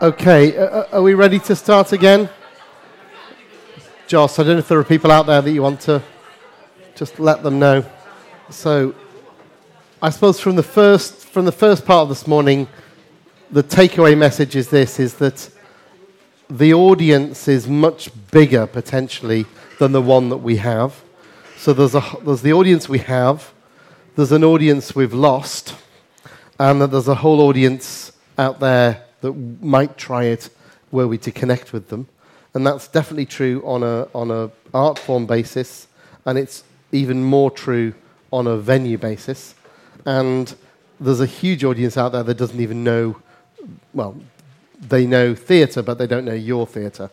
Okay, uh, uh, are we ready to start again? Joss, I don't know if there are people out there that you want to just let them know. So, I suppose from the first from the first part of this morning, the takeaway message is this: is that the audience is much bigger potentially than the one that we have. So there's a there's the audience we have, there's an audience we've lost, and that there's a whole audience out there that might try it were we to connect with them. And that's definitely true on a, on a art form basis, and it's even more true on a venue basis. And there's a huge audience out there that doesn't even know, well, they know theatre, but they don't know your theatre.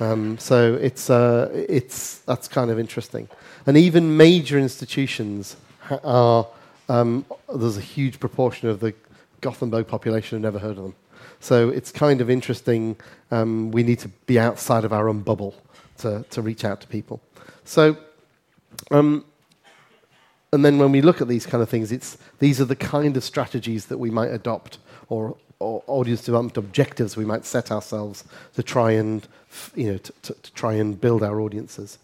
Um, so it's, uh, it's, that's kind of interesting. And even major institutions are, um, there's a huge proportion of the Gothenburg population who never heard of them. So it's kind of interesting. Um, we need to be outside of our own bubble to, to reach out to people. So, um, and then when we look at these kind of things, it's, these are the kind of strategies that we might adopt or, or audience development objectives we might set ourselves to try and, you know, to, to, to try and build our audiences.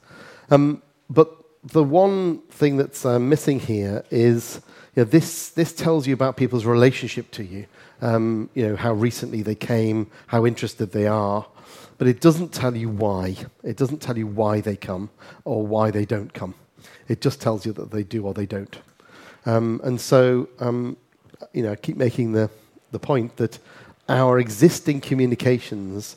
Um, but the one thing that's uh, missing here is you know, this, this tells you about people's relationship to you um, you know, how recently they came, how interested they are, but it doesn't tell you why. It doesn't tell you why they come or why they don't come. It just tells you that they do or they don't. Um, and so, um, you know, I keep making the, the point that our existing communications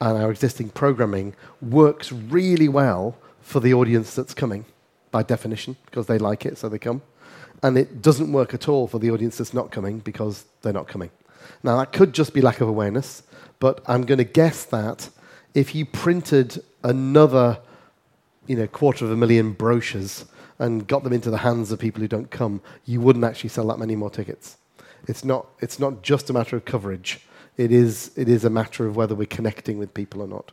and our existing programming works really well for the audience that's coming by definition because they like it, so they come. And it doesn't work at all for the audience that's not coming because they're not coming. Now, that could just be lack of awareness, but I'm going to guess that if you printed another you know, quarter of a million brochures and got them into the hands of people who don't come, you wouldn't actually sell that many more tickets. It's not, it's not just a matter of coverage, it is, it is a matter of whether we're connecting with people or not.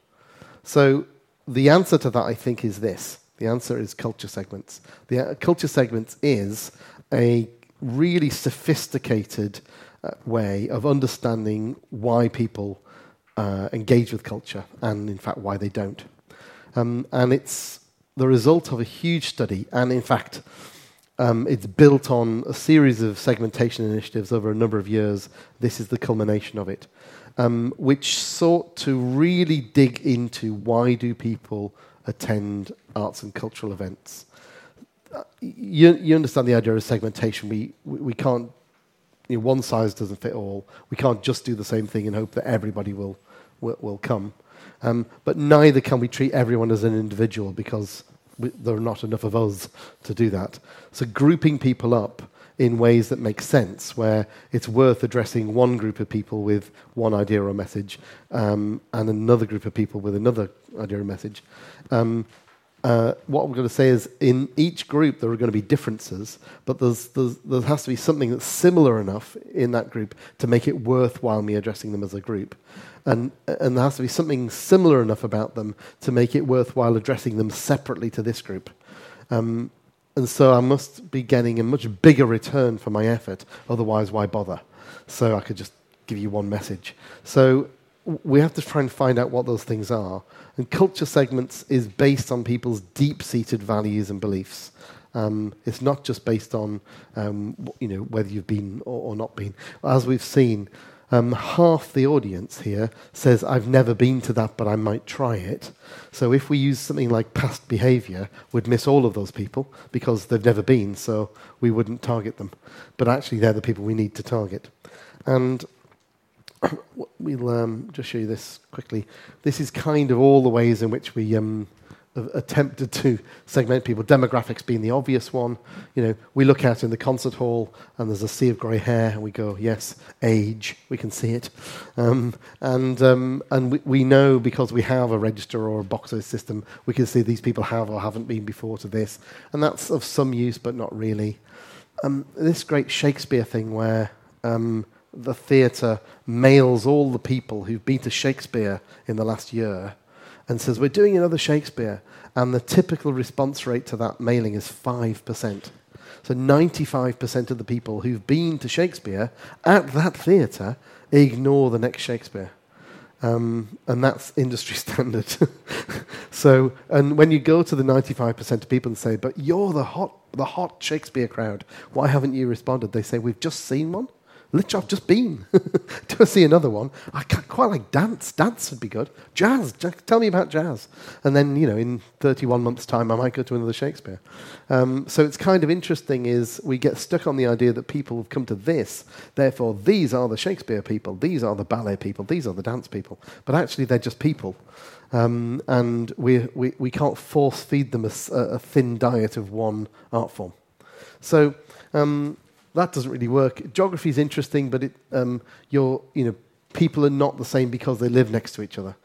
So, the answer to that, I think, is this. The answer is culture segments. The uh, culture segments is a really sophisticated uh, way of understanding why people uh, engage with culture and, in fact, why they don't. Um, and it's the result of a huge study, and in fact, um, it's built on a series of segmentation initiatives over a number of years. This is the culmination of it, um, which sought to really dig into why do people attend arts and cultural events. Uh, you, you, understand the idea of segmentation. We, we, we can't you know, one size doesn't fit all. We can't just do the same thing and hope that everybody will, will, will come. Um, but neither can we treat everyone as an individual because we, there are not enough of us to do that. So grouping people up in ways that make sense, where it's worth addressing one group of people with one idea or message um, and another group of people with another idea or message, um, uh, what I'm going to say is in each group there are going to be differences, but there's, there's, there has to be something that's similar enough in that group to make it worthwhile me addressing them as a group. And, and there has to be something similar enough about them to make it worthwhile addressing them separately to this group. Um, and so I must be getting a much bigger return for my effort, otherwise, why bother? So I could just give you one message. So we have to try and find out what those things are. And culture segments is based on people's deep seated values and beliefs. Um, it's not just based on um, you know, whether you've been or, or not been. As we've seen, um, half the audience here says, I've never been to that, but I might try it. So if we use something like past behavior, we'd miss all of those people because they've never been, so we wouldn't target them. But actually, they're the people we need to target. And we'll um, just show you this quickly. This is kind of all the ways in which we um, attempted to segment people. Demographics being the obvious one. You know, we look out in the concert hall and there's a sea of grey hair, and we go, yes, age. We can see it, um, and um, and we, we know because we have a register or a box system, we can see these people have or haven't been before to this, and that's of some use, but not really. Um, this great Shakespeare thing where um, the theatre mails all the people who've been to Shakespeare in the last year and says, We're doing another Shakespeare. And the typical response rate to that mailing is 5%. So 95% of the people who've been to Shakespeare at that theatre ignore the next Shakespeare. Um, and that's industry standard. so, and when you go to the 95% of people and say, but you're the hot, the hot Shakespeare crowd, why haven't you responded? They say, we've just seen one. Literally, I've just been. I see another one? I quite like dance. Dance would be good. Jazz. Tell me about jazz. And then, you know, in 31 months' time, I might go to another Shakespeare. Um, so it's kind of interesting is we get stuck on the idea that people have come to this. Therefore, these are the Shakespeare people. These are the ballet people. These are the dance people. But actually, they're just people. Um, and we, we, we can't force feed them a, a, thin diet of one art form. So um, that doesn't really work. Geography is interesting, but it, um, you know, people are not the same because they live next to each other.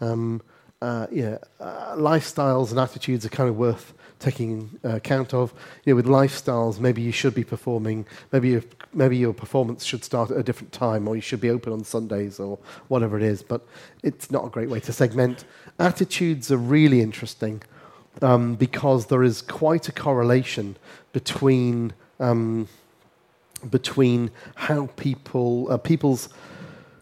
Um, uh, yeah, uh, lifestyles and attitudes are kind of worth taking uh, account of. You know, with lifestyles, maybe you should be performing. Maybe your, maybe your performance should start at a different time, or you should be open on Sundays, or whatever it is. But it's not a great way to segment. Attitudes are really interesting um, because there is quite a correlation between. Um, between how people, uh, people's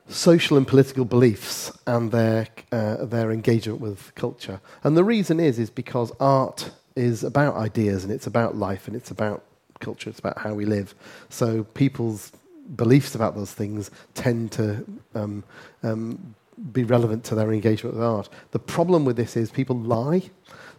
social and political beliefs and their, uh, their engagement with culture. And the reason is, is because art is about ideas and it's about life and it's about culture, it's about how we live. So people's beliefs about those things tend to um, um, be relevant to their engagement with art. The problem with this is people lie.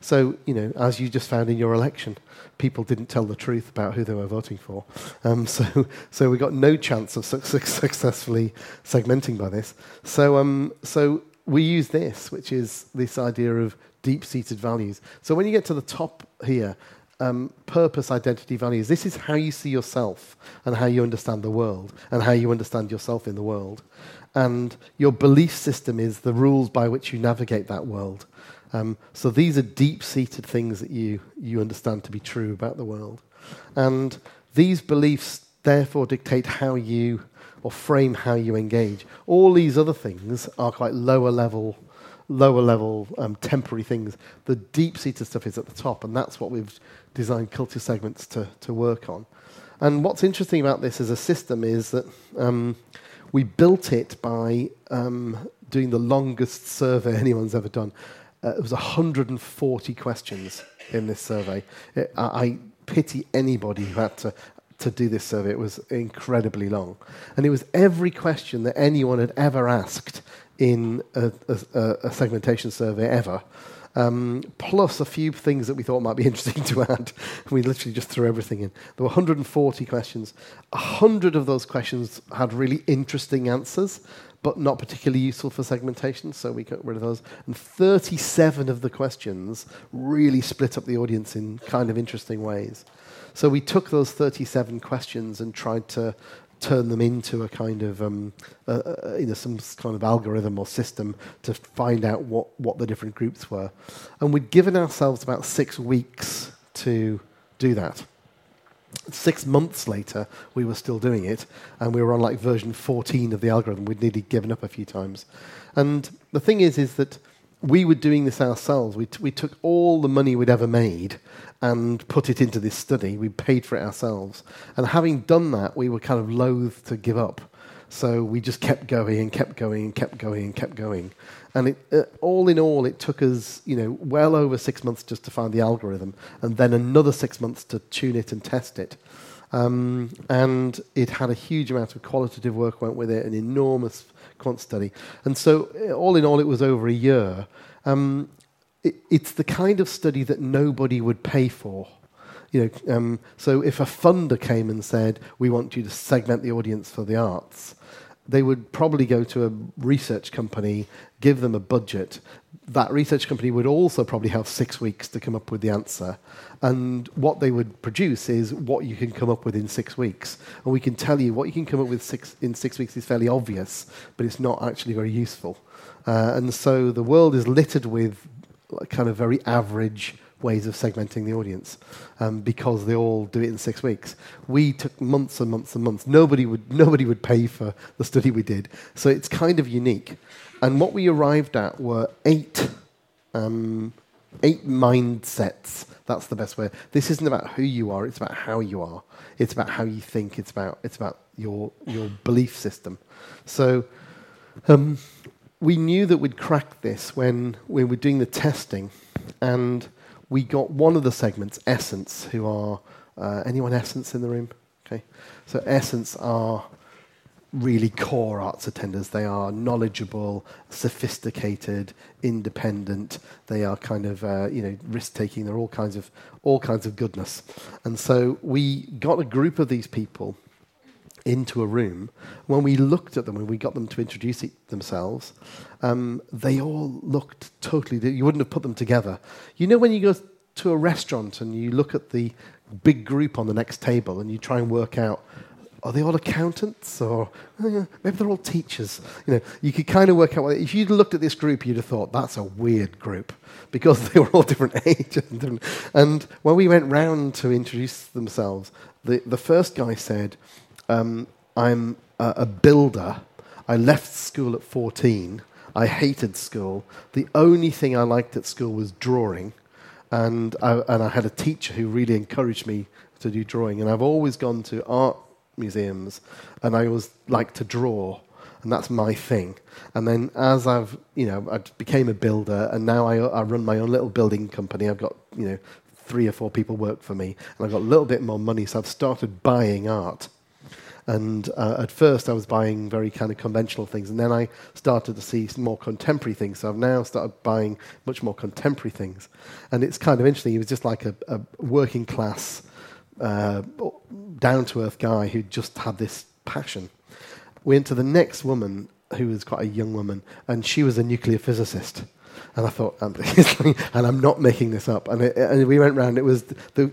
So, you know, as you just found in your election, people didn't tell the truth about who they were voting for. Um, so, so we got no chance of su- successfully segmenting by this. So, um, so we use this, which is this idea of deep-seated values. So when you get to the top here, um, purpose, identity, values. This is how you see yourself and how you understand the world and how you understand yourself in the world. And your belief system is the rules by which you navigate that world. Um, so these are deep seated things that you, you understand to be true about the world. And these beliefs therefore dictate how you, or frame how you engage. All these other things are quite lower level, lower level um, temporary things. The deep seated stuff is at the top, and that's what we've designed culture segments to, to work on. And what's interesting about this as a system is that um, we built it by um, doing the longest survey anyone's ever done. Uh, there was 140 questions in this survey. It, I, I pity anybody who had to to do this survey. It was incredibly long. And it was every question that anyone had ever asked in a, a, a segmentation survey ever, um, plus a few things that we thought might be interesting to add. we literally just threw everything in. There were 140 questions. 100 of those questions had really interesting answers, but not particularly useful for segmentation, so we got rid of those. And 37 of the questions really split up the audience in kind of interesting ways. So we took those 37 questions and tried to turn them into a kind of um, you know some kind of algorithm or system to find out what what the different groups were, and we'd given ourselves about six weeks to do that six months later, we were still doing it, and we were on like version 14 of the algorithm. We'd nearly given up a few times. And the thing is, is that we were doing this ourselves. We, t- we took all the money we'd ever made and put it into this study. We paid for it ourselves. And having done that, we were kind of loath to give up. So we just kept going and kept going and kept going and kept going. And it, uh, all in all, it took us, you know, well over six months just to find the algorithm, and then another six months to tune it and test it. Um, and it had a huge amount of qualitative work went with it, an enormous quant study. And so, uh, all in all, it was over a year. Um, it, it's the kind of study that nobody would pay for. You know, um, so if a funder came and said, "We want you to segment the audience for the arts," they would probably go to a research company, give them a budget. That research company would also probably have six weeks to come up with the answer. And what they would produce is what you can come up with in six weeks. And we can tell you what you can come up with six, in six weeks is fairly obvious, but it's not actually very useful. Uh, and so the world is littered with kind of very average ways of segmenting the audience um, because they all do it in six weeks. We took months and months and months. Nobody would, nobody would pay for the study we did. So it's kind of unique. And what we arrived at were eight, um, eight mindsets. That's the best way. This isn't about who you are, it's about how you are. It's about how you think, it's about, it's about your, your belief system. So um, we knew that we'd crack this when we were doing the testing, and we got one of the segments, Essence, who are uh, anyone Essence in the room? Okay, so Essence are really core arts attenders. They are knowledgeable, sophisticated, independent. They are kind of uh, you know risk taking. They're all kinds of all kinds of goodness. And so we got a group of these people into a room. When we looked at them when we got them to introduce themselves, um, they all looked totally. You wouldn't have put them together. You know when you go to a restaurant and you look at the big group on the next table and you try and work out are they all accountants or uh, maybe they're all teachers? You know, you could kind of work out. If you'd looked at this group, you'd have thought that's a weird group because they were all different ages. And when we went round to introduce themselves, the, the first guy said, um, "I'm a, a builder. I left school at 14. I hated school. The only thing I liked at school was drawing." And I, and I had a teacher who really encouraged me to do drawing. And I've always gone to art museums, and I always like to draw, and that's my thing. And then as I've, you know, I became a builder, and now I, I run my own little building company. I've got, you know, three or four people work for me, and I've got a little bit more money, so I've started buying art. And uh, at first, I was buying very kind of conventional things, and then I started to see more contemporary things. So I've now started buying much more contemporary things, and it's kind of interesting. It was just like a, a working class, uh, down to earth guy who just had this passion. We went to the next woman, who was quite a young woman, and she was a nuclear physicist. And I thought, and, I'm not making this up. And, it, and we went round, it was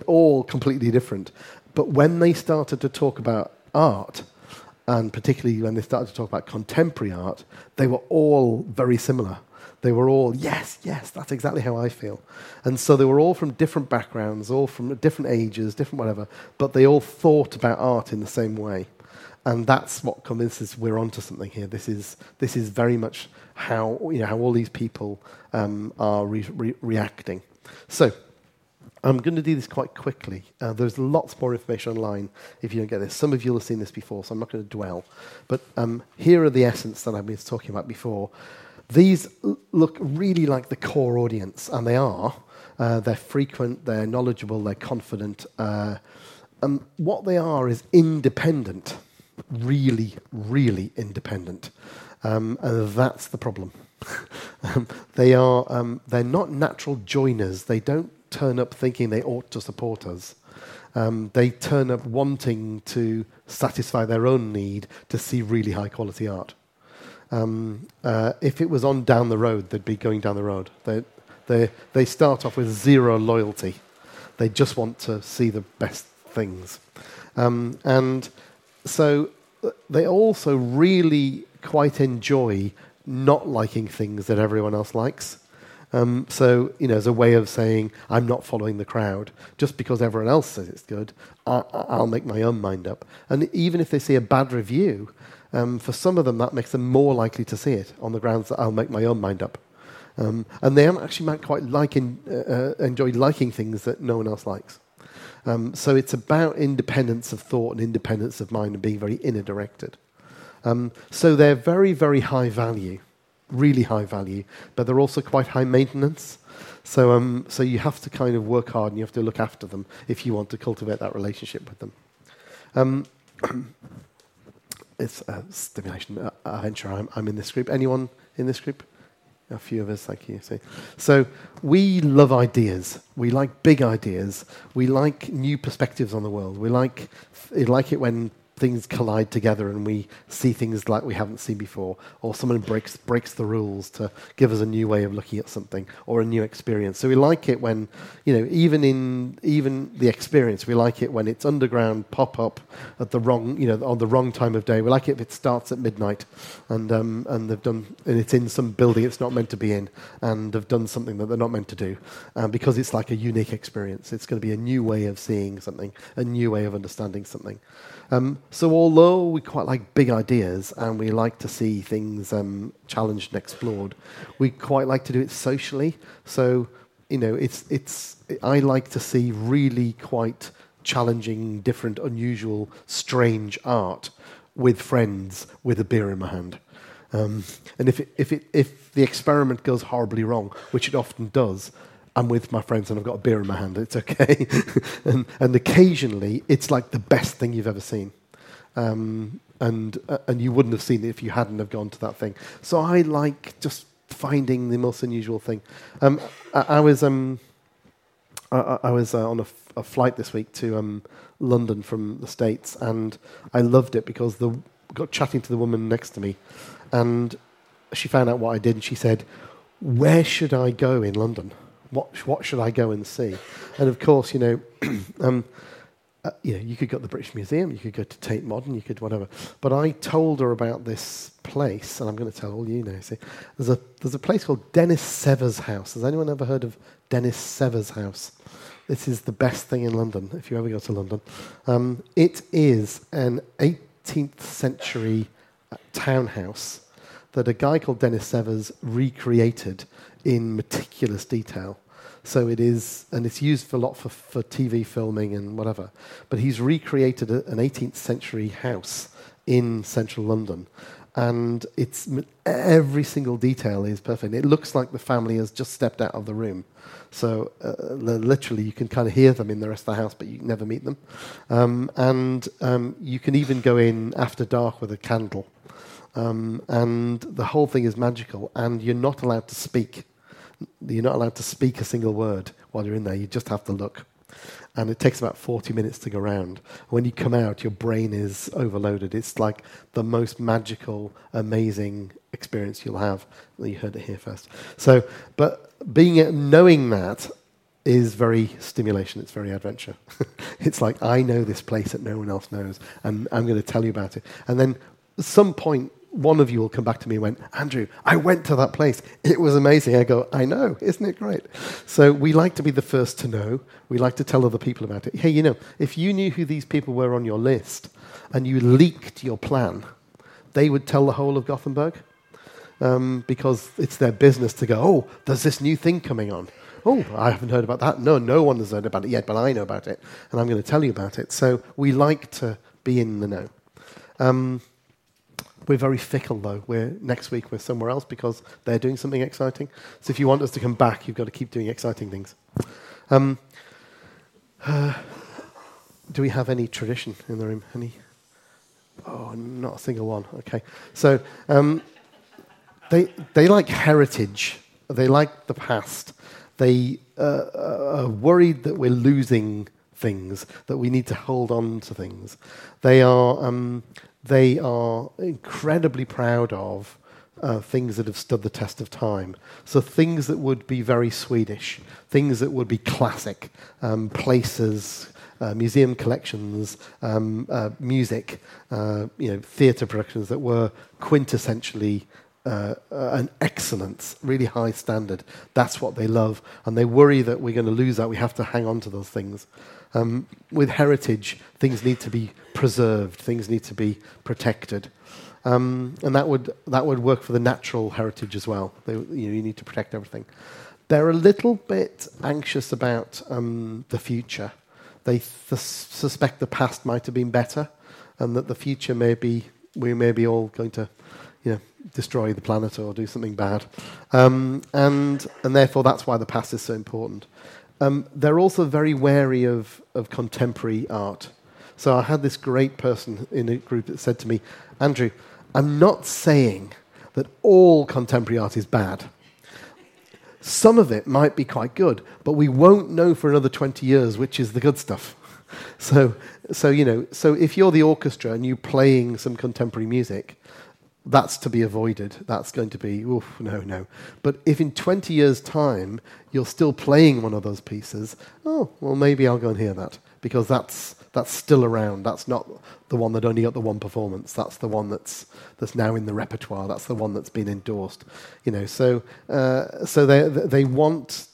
all completely different. But when they started to talk about art, and particularly when they started to talk about contemporary art, they were all very similar. They were all, yes, yes, that's exactly how I feel. And so they were all from different backgrounds, all from different ages, different whatever, but they all thought about art in the same way. And that's what convinces we're onto something here. This is, this is very much how, you know, how all these people um, are re- re- reacting. So, I'm going to do this quite quickly. Uh, there's lots more information online if you don't get this. Some of you will have seen this before, so I'm not going to dwell. But um, here are the essence that I've been talking about before. These look really like the core audience, and they are. Uh, they're frequent, they're knowledgeable, they're confident. Uh, and what they are is independent, really, really independent. Um, and that's the problem. um, they are, um, they're not natural joiners. They don't turn up thinking they ought to support us. Um, they turn up wanting to satisfy their own need to see really high quality art. Um, uh, if it was on down the road, they'd be going down the road. They, they, they start off with zero loyalty. They just want to see the best things. Um, and so uh, they also really quite enjoy not liking things that everyone else likes. Um, so, you know, as a way of saying, I'm not following the crowd. Just because everyone else says it's good, I, will make my own mind up. And even if they see a bad review, um, for some of them, that makes them more likely to see it on the grounds that I'll make my own mind up. Um, and they actually might quite like in, uh, uh, enjoy liking things that no one else likes. Um, so it's about independence of thought and independence of mind and being very inner directed. Um, so they're very, very high value, really high value, but they're also quite high maintenance. So, um, so you have to kind of work hard and you have to look after them if you want to cultivate that relationship with them. Um, it's a stimulation uh, adventure. I'm, I'm in this group. Anyone in this group? A few of us, thank you. See. So we love ideas. We like big ideas. We like new perspectives on the world. We like, like it when things collide together and we see things like we haven't seen before, or someone breaks, breaks the rules to give us a new way of looking at something or a new experience. So we like it when, you know, even in even the experience, we like it when it's underground, pop up at the wrong, you know, on the wrong time of day. We like it if it starts at midnight and, um, and they've done, and it's in some building it's not meant to be in, and they've done something that they're not meant to do um, because it's like a unique experience. It's going to be a new way of seeing something, a new way of understanding something. Um, so, although we quite like big ideas and we like to see things um, challenged and explored, we quite like to do it socially. So, you know, it's it's. I like to see really quite challenging, different, unusual, strange art with friends with a beer in my hand. Um, and if, it, if, it, if the experiment goes horribly wrong, which it often does, I'm with my friends and I've got a beer in my hand, it's okay. and, and occasionally, it's like the best thing you've ever seen. Um, and, uh, and you wouldn't have seen it if you hadn't have gone to that thing. So I like just finding the most unusual thing. Um, I, I, was, um, I, I, was uh, on a, f- a flight this week to um, London from the States, and I loved it because the got chatting to the woman next to me, and she found out what I did, and she said, "Where should I go in London? What what should I go and see?" And of course, you know. um, uh, you know, you could go to the British Museum, you could go to Tate Modern, you could whatever. But I told her about this place, and I'm going to tell all you now. See, there's a there's a place called Dennis Severs' house. Has anyone ever heard of Dennis Severs' house? This is the best thing in London. If you ever go to London, um, it is an 18th century townhouse that a guy called Dennis Severs recreated in meticulous detail. So it is, and it's used a lot for, for TV filming and whatever. But he's recreated a, an 18th century house in central London. And it's every single detail is perfect. It looks like the family has just stepped out of the room. So uh, literally, you can kind of hear them in the rest of the house, but you never meet them. Um, and um, you can even go in after dark with a candle. Um, and the whole thing is magical, and you're not allowed to speak. You're not allowed to speak a single word while you're in there. You just have to look. And it takes about 40 minutes to go around. When you come out, your brain is overloaded. It's like the most magical, amazing experience you'll have. You heard it here first. So, but being knowing that is very stimulation. It's very adventure. it's like I know this place that no one else knows, and I'm going to tell you about it. And then at some point, one of you will come back to me and went, Andrew, I went to that place. It was amazing. I go, I know, isn't it great? So we like to be the first to know. We like to tell other people about it. Hey, you know, if you knew who these people were on your list and you leaked your plan, they would tell the whole of Gothenburg um, because it's their business to go, oh, there's this new thing coming on. Oh, I haven't heard about that. No, no one has heard about it yet, but I know about it, and I'm going to tell you about it. So we like to be in the know. Um, we're very fickle, though. We're next week we're somewhere else because they're doing something exciting. So if you want us to come back, you've got to keep doing exciting things. Um, uh, do we have any tradition in the room? Any? Oh, not a single one. Okay. So um, they, they like heritage, they like the past. They uh, are worried that we're losing things, that we need to hold on to things. They are, um, they are incredibly proud of uh, things that have stood the test of time. So things that would be very Swedish, things that would be classic, um, places, uh, museum collections, um, uh, music, uh, you know, theatre productions that were quintessentially uh, uh, an excellence, really high standard. That's what they love, and they worry that we're going to lose that. We have to hang on to those things. Um, with heritage, things need to be preserved, things need to be protected. Um, and that would, that would work for the natural heritage as well. They, you, know, you need to protect everything. They're a little bit anxious about um, the future. They th- suspect the past might have been better, and that the future may be, we may be all going to you know, destroy the planet or do something bad. Um, and, and therefore, that's why the past is so important. Um, they're also very wary of, of contemporary art. So I had this great person in a group that said to me, Andrew, I'm not saying that all contemporary art is bad. Some of it might be quite good, but we won't know for another 20 years which is the good stuff. So, so, you know, so if you're the orchestra and you're playing some contemporary music, that's to be avoided. That's going to be, oof, no, no. But if in 20 years' time you're still playing one of those pieces, oh, well, maybe I'll go and hear that because that's, that's still around. That's not the one that only got the one performance. That's the one that's, that's now in the repertoire. That's the one that's been endorsed. You know, so, uh, so they, they want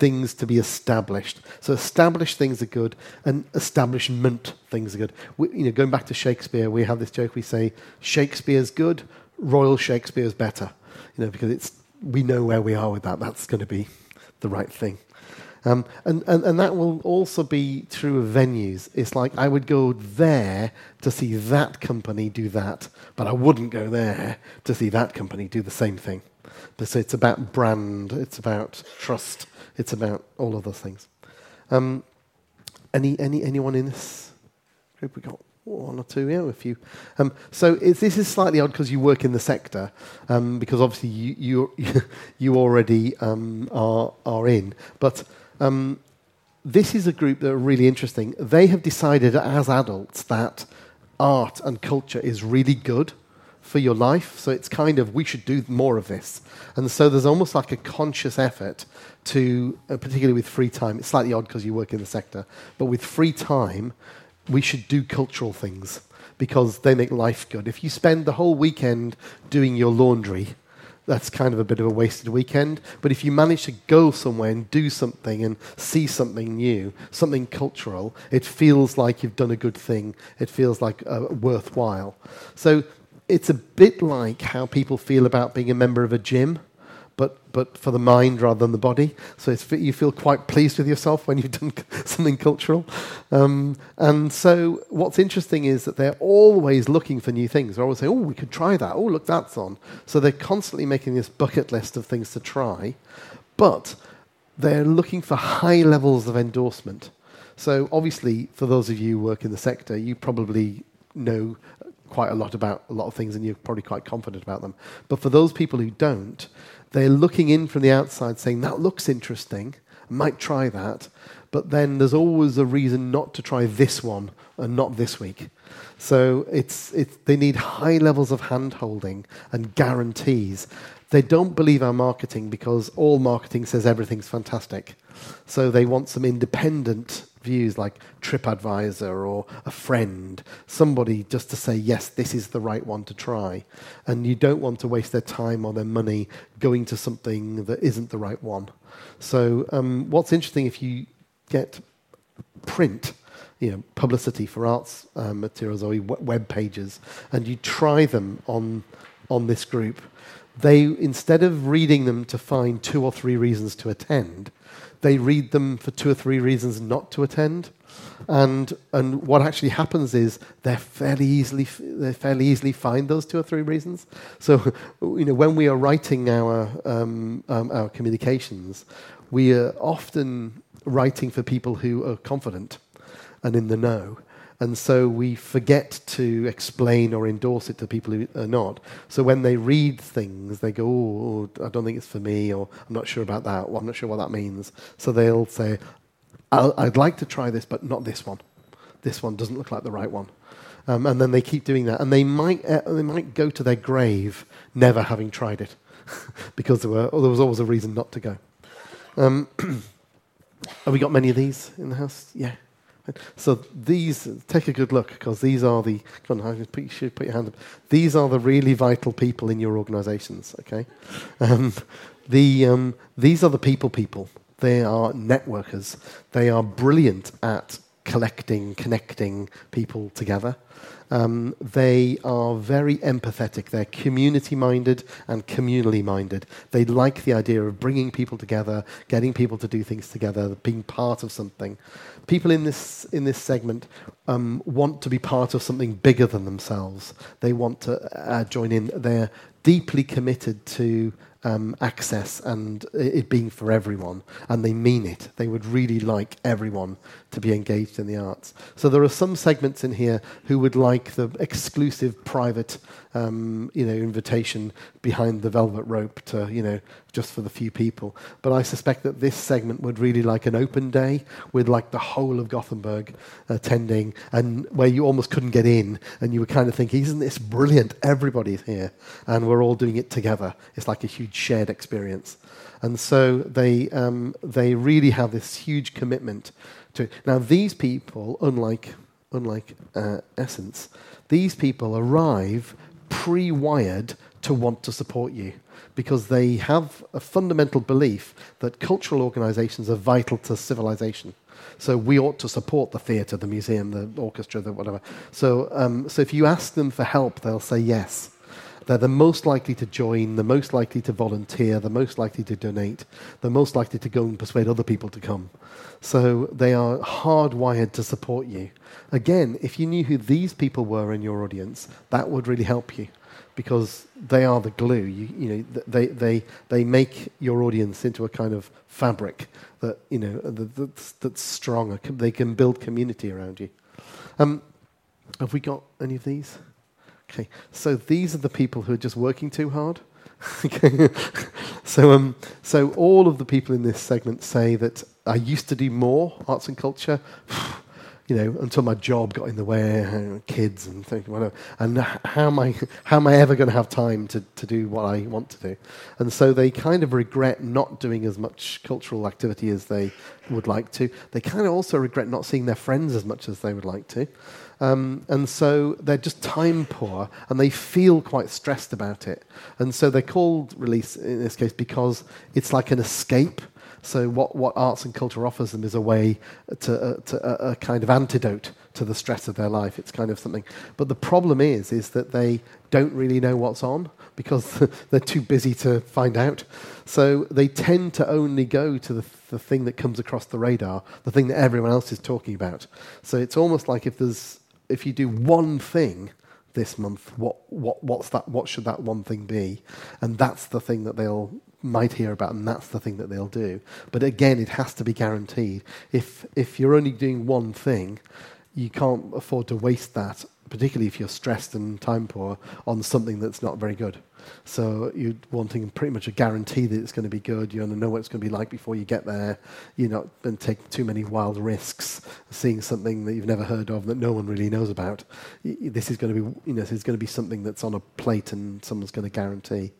things to be established. So established things are good, and establishment things are good. We, you know, going back to Shakespeare, we have this joke. We say Shakespeare's good, Royal Shakespeare's better. You know, because it's we know where we are with that. That's going to be the right thing. Um, and, and, and that will also be true of venues. It's like I would go there to see that company do that, but I wouldn't go there to see that company do the same thing. So it's about brand, it's about trust, it's about all of those things. Um, any, any, anyone in this group? We got one or two, yeah, a few. Um, so this is slightly odd because you work in the sector, um, because obviously you you, you already um, are are in. But um, this is a group that are really interesting. They have decided as adults that art and culture is really good for your life. So it's kind of, we should do more of this. And so there's almost like a conscious effort to, uh, particularly with free time, it's slightly odd because you work in the sector, but with free time, we should do cultural things because they make life good. If you spend the whole weekend doing your laundry, that's kind of a bit of a wasted weekend. But if you manage to go somewhere and do something and see something new, something cultural, it feels like you've done a good thing. It feels like uh, worthwhile. So it's a bit like how people feel about being a member of a gym but, but for the mind rather than the body. So you feel quite pleased with yourself when you've done something cultural. Um, and so what's interesting is that they're always looking for new things. They're always saying, oh, we could try that. Oh, look, that's on. So they're constantly making this bucket list of things to try, but they're looking for high levels of endorsement. So obviously, for those of you who work in the sector, you probably know quite a lot about a lot of things and you're probably quite confident about them. But for those people who don't, they're looking in from the outside saying, that looks interesting, I might try that. But then there's always a reason not to try this one and not this week. So it's, it's, they need high levels of hand holding and guarantees. They don't believe our marketing because all marketing says everything's fantastic. So they want some independent views like TripAdvisor or a friend, somebody just to say, yes, this is the right one to try. And you don't want to waste their time or their money going to something that isn't the right one. So, um, what's interesting if you get print, you know, publicity for arts uh, materials or web pages, and you try them on, on this group, they, instead of reading them to find two or three reasons to attend, they read them for two or three reasons not to attend. And, and what actually happens is they're fairly easily, they fairly easily find those two or three reasons. So, you know, when we are writing our, um, um, our communications, we are often writing for people who are confident and in the know. And so we forget to explain or endorse it to people who are not. So when they read things, they go, oh, I don't think it's for me, or I'm not sure about that, or I'm not sure what that means. So they'll say, I'd like to try this, but not this one. This one doesn't look like the right one. Um, and then they keep doing that. And they might, uh, they might go to their grave never having tried it because there, were, oh, there was always a reason not to go. Um, have we got many of these in the house? Yeah. So these, take a good look because these are the. Come on, you should put your hand up. These are the really vital people in your organisations. Okay, um, the um, these are the people people. They are networkers. They are brilliant at collecting, connecting people together. Um, they are very empathetic. They're community minded and communally minded. They like the idea of bringing people together, getting people to do things together, being part of something. People in this, in this segment um, want to be part of something bigger than themselves. They want to uh, join in. They're deeply committed to um, access and it being for everyone, and they mean it. They would really like everyone to be engaged in the arts. So there are some segments in here who would like the exclusive private, um, you know, invitation behind the velvet rope to, you know, just for the few people. But I suspect that this segment would really like an open day with like the whole of Gothenburg attending, and where you almost couldn't get in, and you would kind of think, isn't this brilliant? Everybody's here, and we're all doing it together. It's like a huge shared experience. And so they, um, they really have this huge commitment to it. Now, these people, unlike, unlike uh, Essence, these people arrive pre wired to want to support you because they have a fundamental belief that cultural organizations are vital to civilization. So we ought to support the theatre, the museum, the orchestra, the whatever. So, um, so if you ask them for help, they'll say yes. They're the most likely to join, the most likely to volunteer, the most likely to donate, the most likely to go and persuade other people to come. So they are hardwired to support you. Again, if you knew who these people were in your audience, that would really help you because they are the glue. You, you know, they, they, they make your audience into a kind of fabric that, you know, that's, that's strong. They can build community around you. Um, have we got any of these? Okay, so these are the people who are just working too hard. so, um, so all of the people in this segment say that I used to do more arts and culture you know, until my job got in the way, kids and things, whatever. And how am I, how am I ever going to have time to, to do what I want to do? And so they kind of regret not doing as much cultural activity as they would like to. They kind of also regret not seeing their friends as much as they would like to. Um, and so they're just time poor and they feel quite stressed about it. And so they're called release in this case because it's like an escape so what, what arts and culture offers them is a way to, uh, to uh, a kind of antidote to the stress of their life. It's kind of something. But the problem is, is that they don't really know what's on because they're too busy to find out. So they tend to only go to the, the thing that comes across the radar, the thing that everyone else is talking about. So it's almost like if there's, if you do one thing this month, what, what, what's that, what should that one thing be? And that's the thing that they'll might hear about, and that's the thing that they'll do. But again, it has to be guaranteed. If, if you're only doing one thing, you can't afford to waste that, particularly if you're stressed and time poor, on something that's not very good. So you're wanting pretty much a guarantee that it's going to be good. You want to know what it's going to be like before you get there. You're not going to take too many wild risks, seeing something that you've never heard of that no one really knows about. This is going to be, you know, this is going to be something that's on a plate and someone's going to guarantee.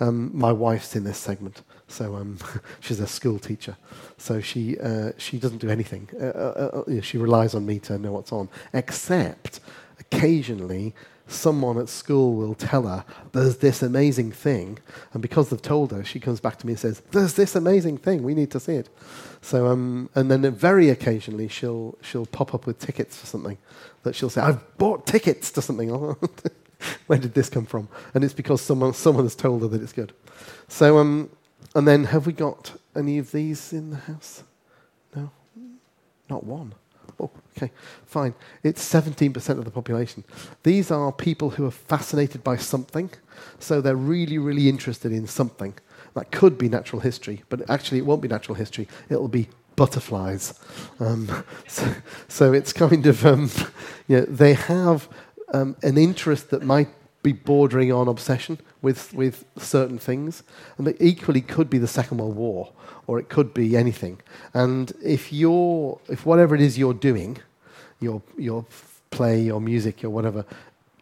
Um, my wife's in this segment, so um, she's a school teacher. So she uh, she doesn't do anything. Uh, uh, uh she relies on me to know what's on, except occasionally someone at school will tell her there's this amazing thing, and because they've told her, she comes back to me and says, "There's this amazing thing. We need to see it." So um, and then very occasionally she'll she'll pop up with tickets for something that she'll say, "I've bought tickets to something." where did this come from? And it's because someone, someone has told her that it's good. So, um, and then have we got any of these in the house? No? Not one. Oh, okay, fine. It's 17% of the population. These are people who are fascinated by something, so they're really, really interested in something. That could be natural history, but actually it won't be natural history. It'll be butterflies. Um, so, so, it's kind of, um, you know, they have um, an interest that might be bordering on obsession with, with certain things. And it equally could be the Second World War, or it could be anything. And if you're, if whatever it is you're doing, your, your play, your music, your whatever,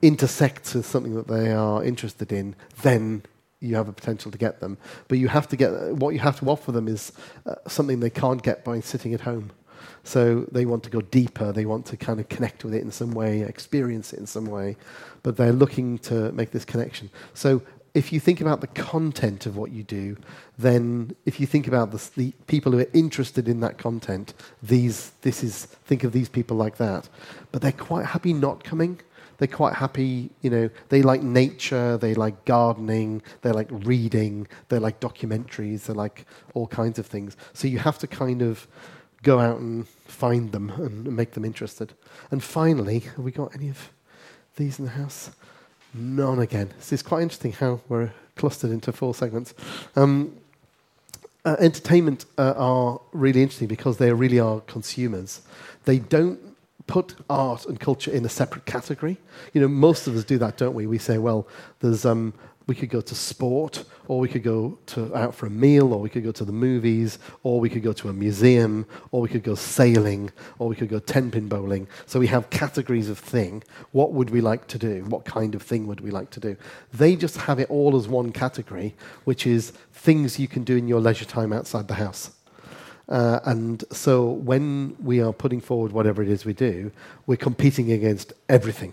intersects with something that they are interested in, then you have a potential to get them. But you have to get, what you have to offer them is uh, something they can't get by sitting at home. So they want to go deeper, they want to kind of connect with it in some way, experience it in some way, but they're looking to make this connection. So if you think about the content of what you do, then if you think about the, the, people who are interested in that content, these, this is, think of these people like that. But they're quite happy not coming. They're quite happy, you know, they like nature, they like gardening, they like reading, they like documentaries, they like all kinds of things. So you have to kind of go out and find them and make them interested. And finally, have we got any of these in the house? None again. So it's quite interesting how we're clustered into four segments. Um, uh, entertainment uh, are really interesting because they really are consumers. They don't put art and culture in a separate category. You know, most of us do that, don't we? We say, well, there's um, we could go to sport, or we could go to, out for a meal, or we could go to the movies, or we could go to a museum, or we could go sailing, or we could go ten pin bowling. So we have categories of thing. What would we like to do? What kind of thing would we like to do? They just have it all as one category, which is things you can do in your leisure time outside the house. Uh, and so when we are putting forward whatever it is we do, we're competing against everything.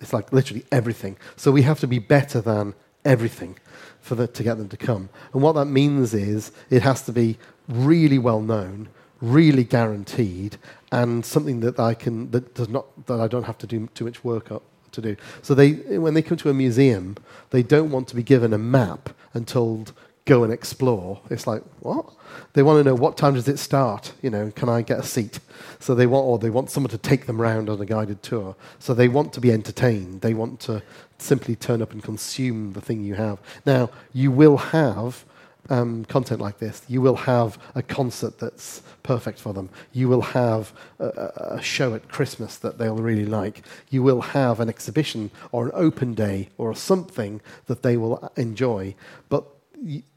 It's like literally everything. So we have to be better than everything for the, to get them to come. And what that means is it has to be really well known, really guaranteed, and something that I can that does not that I don't have to do too much work up, to do. So they, when they come to a museum, they don't want to be given a map and told, go and explore. It's like, what? They want to know what time does it start? You know, can I get a seat? So they want, or they want someone to take them around on a guided tour. So they want to be entertained. They want to simply turn up and consume the thing you have. Now, you will have um, content like this. You will have a concert that's perfect for them. You will have a, a, show at Christmas that they'll really like. You will have an exhibition or an open day or something that they will enjoy. But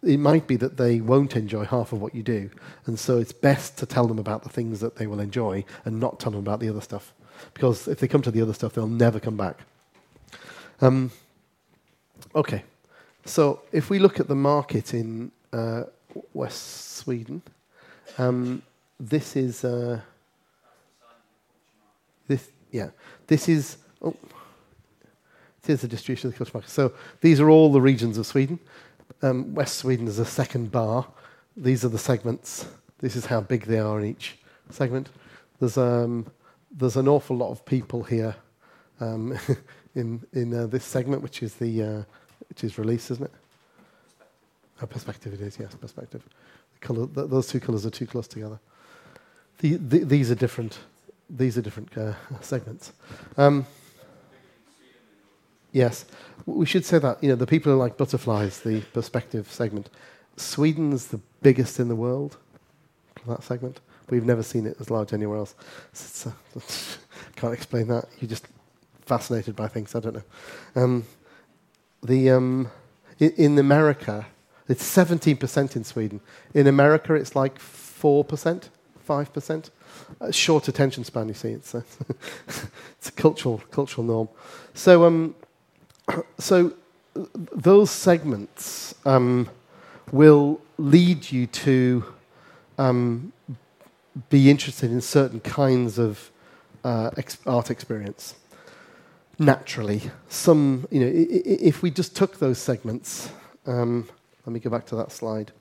it might be that they won't enjoy half of what you do. And so it's best to tell them about the things that they will enjoy and not tell them about the other stuff. Because if they come to the other stuff, they'll never come back. Um, okay. So if we look at the market in uh, West Sweden, um, this is uh, this yeah this is oh here's the distribution of the culture market. So these are all the regions of Sweden. Um, West Sweden is a second bar. These are the segments. This is how big they are in each segment. There's, um, there's an awful lot of people here um, in, in uh, this segment, which is, the, uh, which is release, isn't it? Oh, perspective it is, yes, perspective. The color, th- those two colours are too close together. The, the, these are different, these are different uh, segments. Um, Yes, we should say that. You know, the people are like butterflies, the perspective segment. Sweden's the biggest in the world. That segment. We've never seen it as large anywhere else. So, can't explain that. You're just fascinated by things. I don't know. Um, the um, in, in America, it's 17% in Sweden. In America, it's like 4%, 5%. Uh, short attention span, you see. It's a, it's a cultural, cultural norm. So, um, so those segments um, will lead you to um, be interested in certain kinds of uh, ex- art experience naturally. Some, you know, if we just took those segments, um, let me go back to that slide.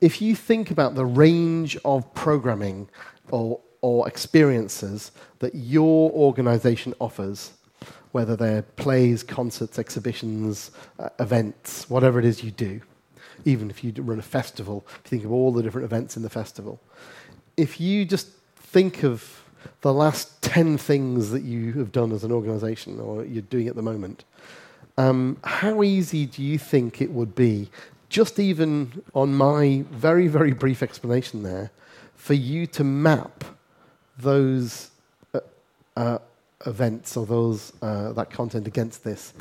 If you think about the range of programming or, or experiences that your organization offers, whether they're plays, concerts, exhibitions, uh, events, whatever it is you do. Even if you run a festival, if you think of all the different events in the festival, if you just think of the last 10 things that you have done as an organization or you're doing at the moment, um, how easy do you think it would be, just even on my very, very brief explanation there, for you to map those uh, uh, events or those uh, that content against this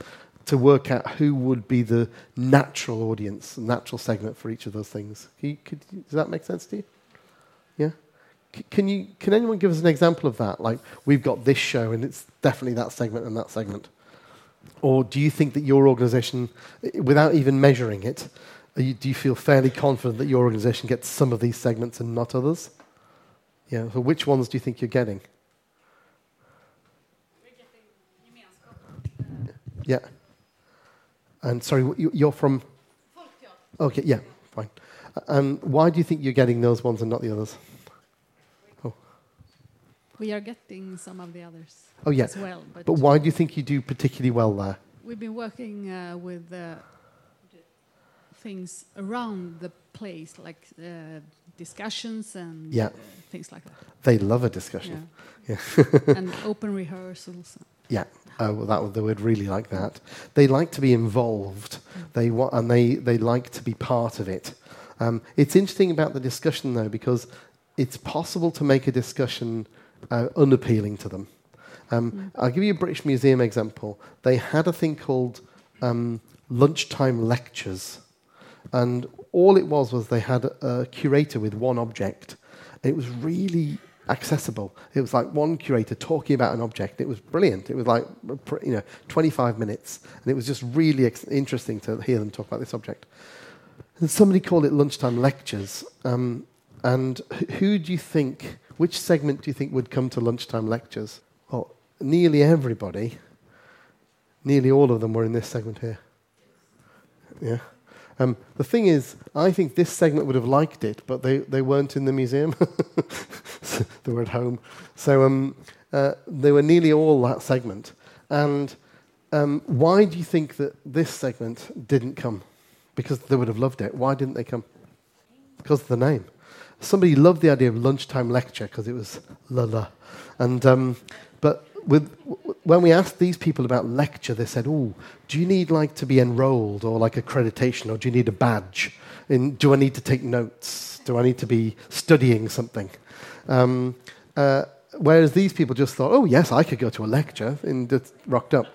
to work out who would be the natural audience, natural segment for each of those things. Could, does that make sense to you? Can you? Can anyone give us an example of that? Like we've got this show, and it's definitely that segment and that segment. Or do you think that your organisation, without even measuring it, you, do you feel fairly confident that your organisation gets some of these segments and not others? Yeah. So which ones do you think you're getting? Yeah. And sorry, you're from? Okay, yeah, fine. And why do you think you're getting those ones and not the others? We are getting some of the others oh, yeah. as well. But, but why do you think you do particularly well there? We've been working uh, with uh, things around the place, like uh, discussions and yeah. Uh, things like that. They love a discussion. Yeah. yeah. and open rehearsals. Yeah, oh, well, that, they would really like that. They like to be involved. Mm. They wa- and they, they like to be part of it. Um, it's interesting about the discussion, though, because it's possible to make a discussion uh, unappealing to them. Um, mm. I'll give you a British Museum example. They had a thing called um, lunchtime lectures. And all it was was they had a, curator with one object. It was really accessible. It was like one curator talking about an object. It was brilliant. It was like you know 25 minutes, and it was just really ex- interesting to hear them talk about this object. And somebody called it lunchtime lectures. Um, and who do you think? Which segment do you think would come to lunchtime lectures? Well, nearly everybody. Nearly all of them were in this segment here. Yeah. Um, the thing is, I think this segment would have liked it, but they, they weren't in the museum. they were at home. So um, uh, they were nearly all that segment. And um, why do you think that this segment didn't come? Because they would have loved it. Why didn't they come? Because of the name. Somebody loved the idea of lunchtime lecture because it was la la. And, um, but with, when we asked these people about lecture, they said, "Oh, do you need like to be enrolled or like accreditation, or do you need a badge? In, do I need to take notes? Do I need to be studying something?" Um, uh, whereas these people just thought, "Oh, yes, I could go to a lecture," and just rocked up.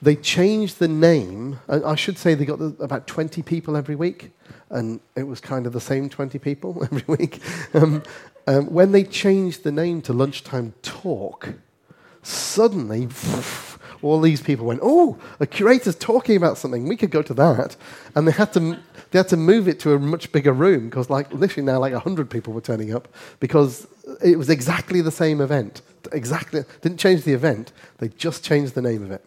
They changed the name. I should say they got about 20 people every week, and it was kind of the same 20 people every week. Um, um, when they changed the name to Lunchtime Talk, suddenly all these people went, "Oh, a curator's talking about something. We could go to that." And they had to they had to move it to a much bigger room because, like, literally now, like hundred people were turning up because it was exactly the same event. Exactly, didn't change the event. They just changed the name of it.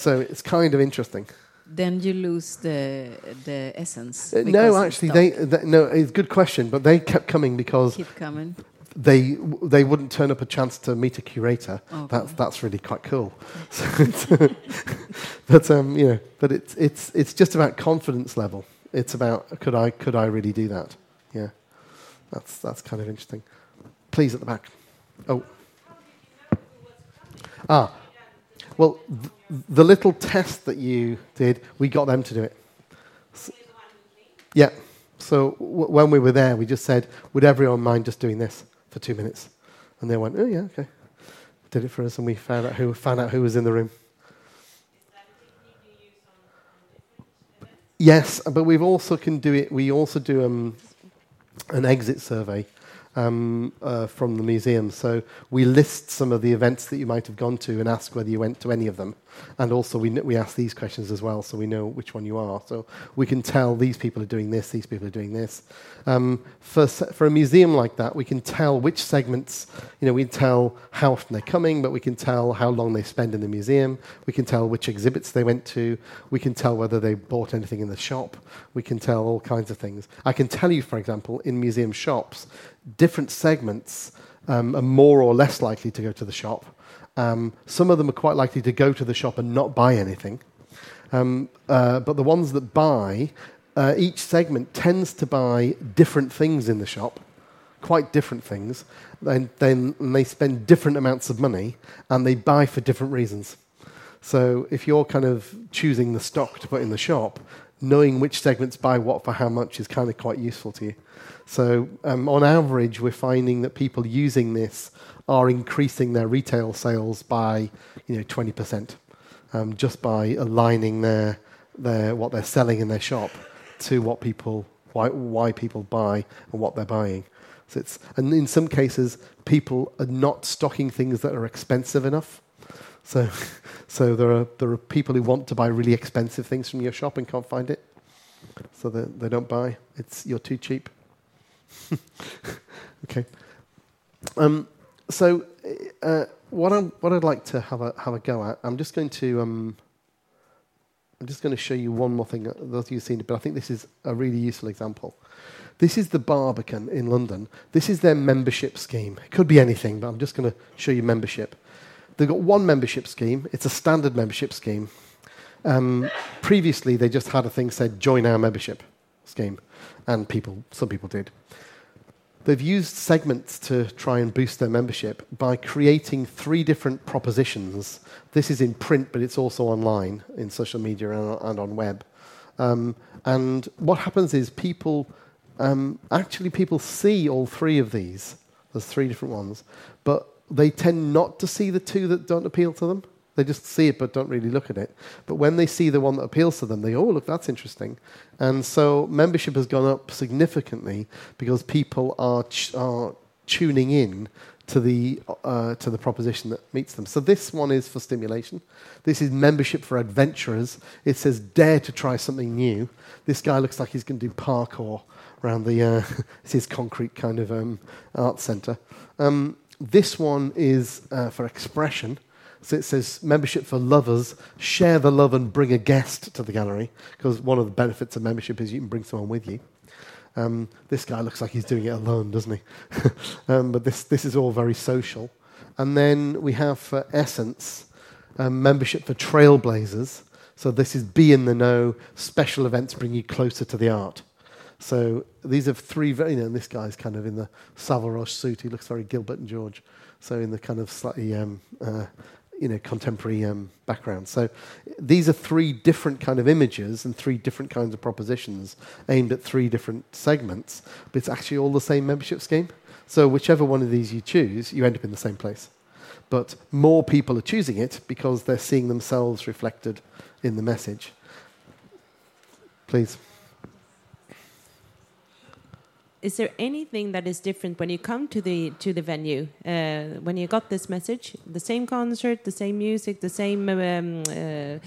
So it's kind of interesting. Then you lose the the essence. Uh, no, actually, they, they, no. It's a good question, but they kept coming because keep coming they they wouldn't turn up a chance to meet a curator. Okay. That's that's really quite cool. but um, you know, but it's it's it's just about confidence level. It's about could I could I really do that? Yeah, that's that's kind of interesting. Please at the back. Oh. Ah, well, th- the little test that you did, we got them to do it. So, yeah. So w- when we were there, we just said, would everyone mind just doing this? for two minutes. And they went, oh, yeah, okay. Did it for us, and we found out who, found out who was in the room. Yes, but we've also can do it. We also do um, an exit survey um, uh, from the museum. So we list some of the events that you might have gone to and ask whether you went to any of them. And also we, we ask these questions as well so we know which one you are. So we can tell these people are doing this, these people are doing this. Um, for, for a museum like that, we can tell which segments, you know, we can tell how often they're coming, but we can tell how long they spend in the museum. We can tell which exhibits they went to. We can tell whether they bought anything in the shop. We can tell all kinds of things. I can tell you, for example, in museum shops, different segments um, are more or less likely to go to the shop. Um, some of them are quite likely to go to the shop and not buy anything. Um, uh, but the ones that buy, uh, each segment tends to buy different things in the shop, quite different things. Then, then they spend different amounts of money and they buy for different reasons. So if you're kind of choosing the stock to put in the shop, knowing which segments buy what for how much is kind of quite useful to you. So, um, on average, we're finding that people using this are increasing their retail sales by, you know, 20%, um, just by aligning their, their, what they're selling in their shop to what people, why, why people buy and what they're buying. So it's, and in some cases, people are not stocking things that are expensive enough. So, so there, are, there are people who want to buy really expensive things from your shop and can't find it. So they, they don't buy. It's, you're too cheap. okay. Um, so, uh, what, i what I'd like to have a, have a go at, I'm just going to. Um, I'm just going to show you one more thing. Uh, those of you have seen it, but I think this is a really useful example. This is the Barbican in London. This is their membership scheme. It could be anything, but I'm just going to show you membership. They've got one membership scheme. It's a standard membership scheme. Um, previously, they just had a thing said "Join our membership scheme," and people, some people did. They've used segments to try and boost their membership by creating three different propositions. This is in print, but it's also online in social media and, on web. Um, and what happens is people um, actually people see all three of these. There's three different ones, but they tend not to see the two that don't appeal to them. They just see it but don't really look at it. But when they see the one that appeals to them, they go, oh, look, that's interesting. And so membership has gone up significantly because people are, ch- are tuning in to the, uh, to the proposition that meets them. So this one is for stimulation. This is membership for adventurers. It says, dare to try something new. This guy looks like he's going to do parkour around the, uh, it's his concrete kind of um, art centre. Um, this one is uh, for expression. So it says membership for lovers, share the love and bring a guest to the gallery, because one of the benefits of membership is you can bring someone with you. Um, this guy looks like he's doing it alone, doesn't he? um, but this, this is all very social. And then we have for essence, um, membership for Trailblazers. So this is be in the know, special events bring you closer to the art. So these are three very, you know, this guy's kind of in the Savile suit. He looks very Gilbert and George. So in the kind of slightly, um, uh, you know, contemporary um, background. So these are three different kind of images and three different kinds of propositions aimed at three different segments, but it's actually all the same membership scheme. So whichever one of these you choose, you end up in the same place. But more people are choosing it because they're seeing themselves reflected in the message. Please. Is there anything that is different when you come to the to the venue? Uh, when you got this message the same concert the same music the same um, uh,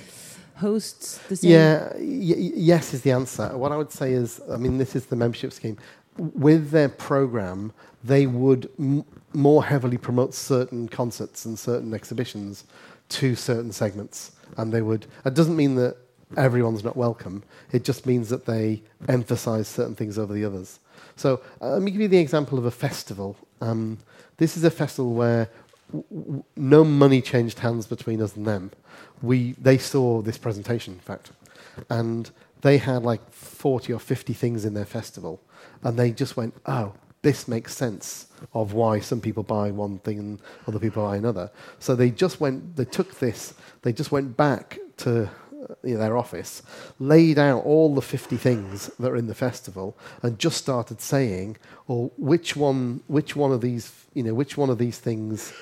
hosts the same? Yeah yes is the answer. What i would say is i mean this is the membership scheme. With their program they would more heavily promote certain concerts and certain exhibitions to certain segments. And they would it doesn't mean that everyone's not welcome. It just means that they emphasize certain things over the others so uh, let me give you the example of a festival. Um, this is a festival where no money changed hands between us and them. We, they saw this presentation, in fact, and they had like 40 or 50 things in their festival, and they just went, oh, this makes sense of why some people buy one thing and other people buy another. So they just went, they took this, they just went back to their office, laid out all the 50 things that are in the festival, and just started saying, "Well, which one, which one of these, you know, which one of these things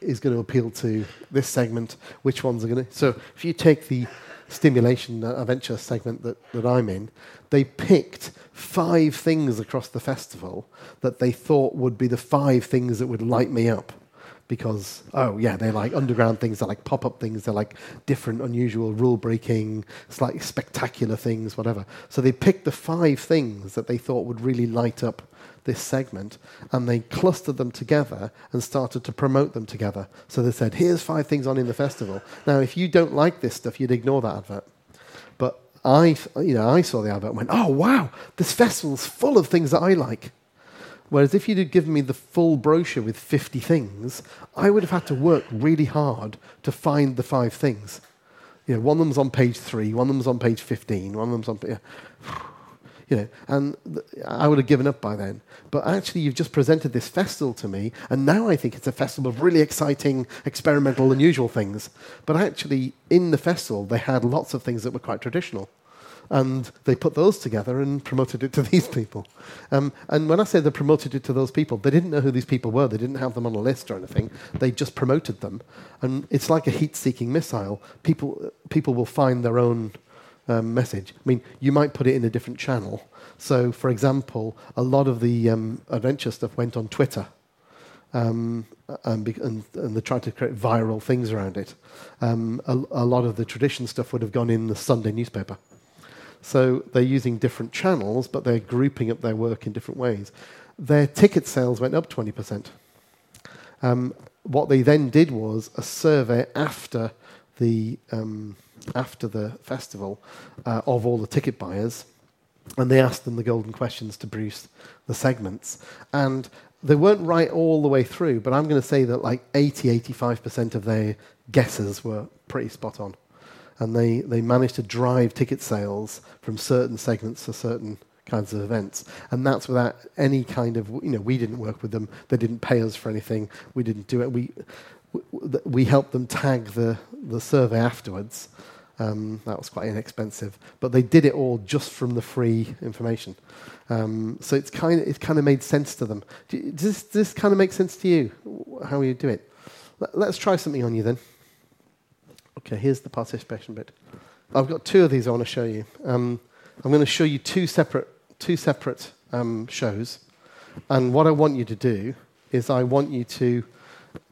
is going to appeal to this segment? Which ones are going to?" So, if you take the stimulation uh, adventure segment that, that I'm in, they picked five things across the festival that they thought would be the five things that would light me up because oh yeah they're like underground things they're like pop-up things they're like different unusual rule breaking slightly spectacular things whatever. So they picked the five things that they thought would really light up this segment and they clustered them together and started to promote them together. So they said here's five things on in the festival. Now if you don't like this stuff you'd ignore that advert. But I, you know, I saw the advert and went, oh, wow, this festival's full of things that I like. Whereas if you'd have given me the full brochure with 50 things, I would have had to work really hard to find the five things. You know, one of them's on page three, one of them's on page 15, one of them's on. Yeah. You know, and th- I would have given up by then. But actually, you've just presented this festival to me, and now I think it's a festival of really exciting, experimental, unusual things. But actually, in the festival, they had lots of things that were quite traditional and they put those together and promoted it to these people. Um, and when I say they promoted it to those people, they didn't know who these people were. They didn't have them on a list or anything. They just promoted them. And it's like a heat-seeking missile. People, people will find their own um, message. I mean, you might put it in a different channel. So, for example, a lot of the um, adventure stuff went on Twitter. Um, and, and, and, they tried to create viral things around it. Um, a, a, lot of the tradition stuff would have gone in the Sunday newspaper. So they're using different channels, but they're grouping up their work in different ways. Their ticket sales went up 20%. Um, what they then did was a survey after the, um, after the festival uh, of all the ticket buyers, and they asked them the golden questions to produce the segments. And they weren't right all the way through, but I'm going to say that like 80, 85% of their guesses were pretty spot on and they, they managed to drive ticket sales from certain segments to certain kinds of events. And that's without any kind of, you know, we didn't work with them. They didn't pay us for anything. We didn't do it. We, we helped them tag the, the survey afterwards. Um, that was quite inexpensive. But they did it all just from the free information. Um, so it's kind of, it kind of made sense to them. Does this, does this kind of make sense to you, how you do it? Let's try something on you then. Okay, here's the participation bit. I've got two of these I want to show you. Um, I'm going to show you two separate, two separate um, shows. And what I want you to do is I want you to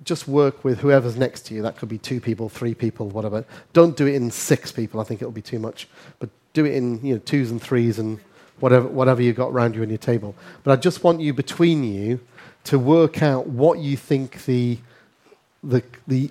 just work with whoever's next to you. That could be two people, three people, whatever. Don't do it in six people. I think it'll be too much. But do it in you know, twos and threes and whatever, whatever you've got around you on your table. But I just want you between you to work out what you think the, the, the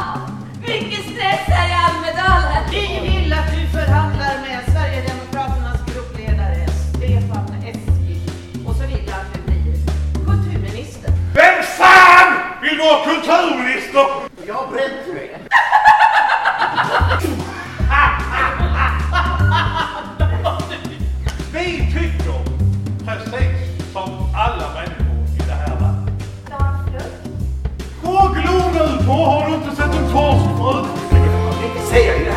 Vi vill att du förhandlar med Sverigedemokraternas gruppledare Stefan Eskil och så vill jag att du blir kulturminister. Vem fan vill vara kulturminister? Jag har bränt mig. Vi tycker precis som alla människor i det här landet. Gå och glo nu på! Har du inte sett en kors?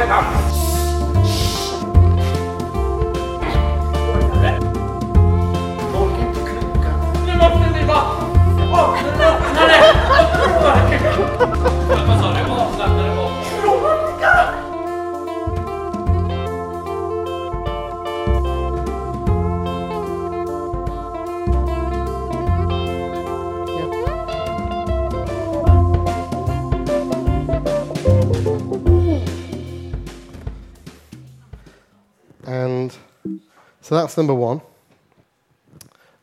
해당. 너 어, 그러니까. 틀림없습니다. 어, 틀림없 so that's number one.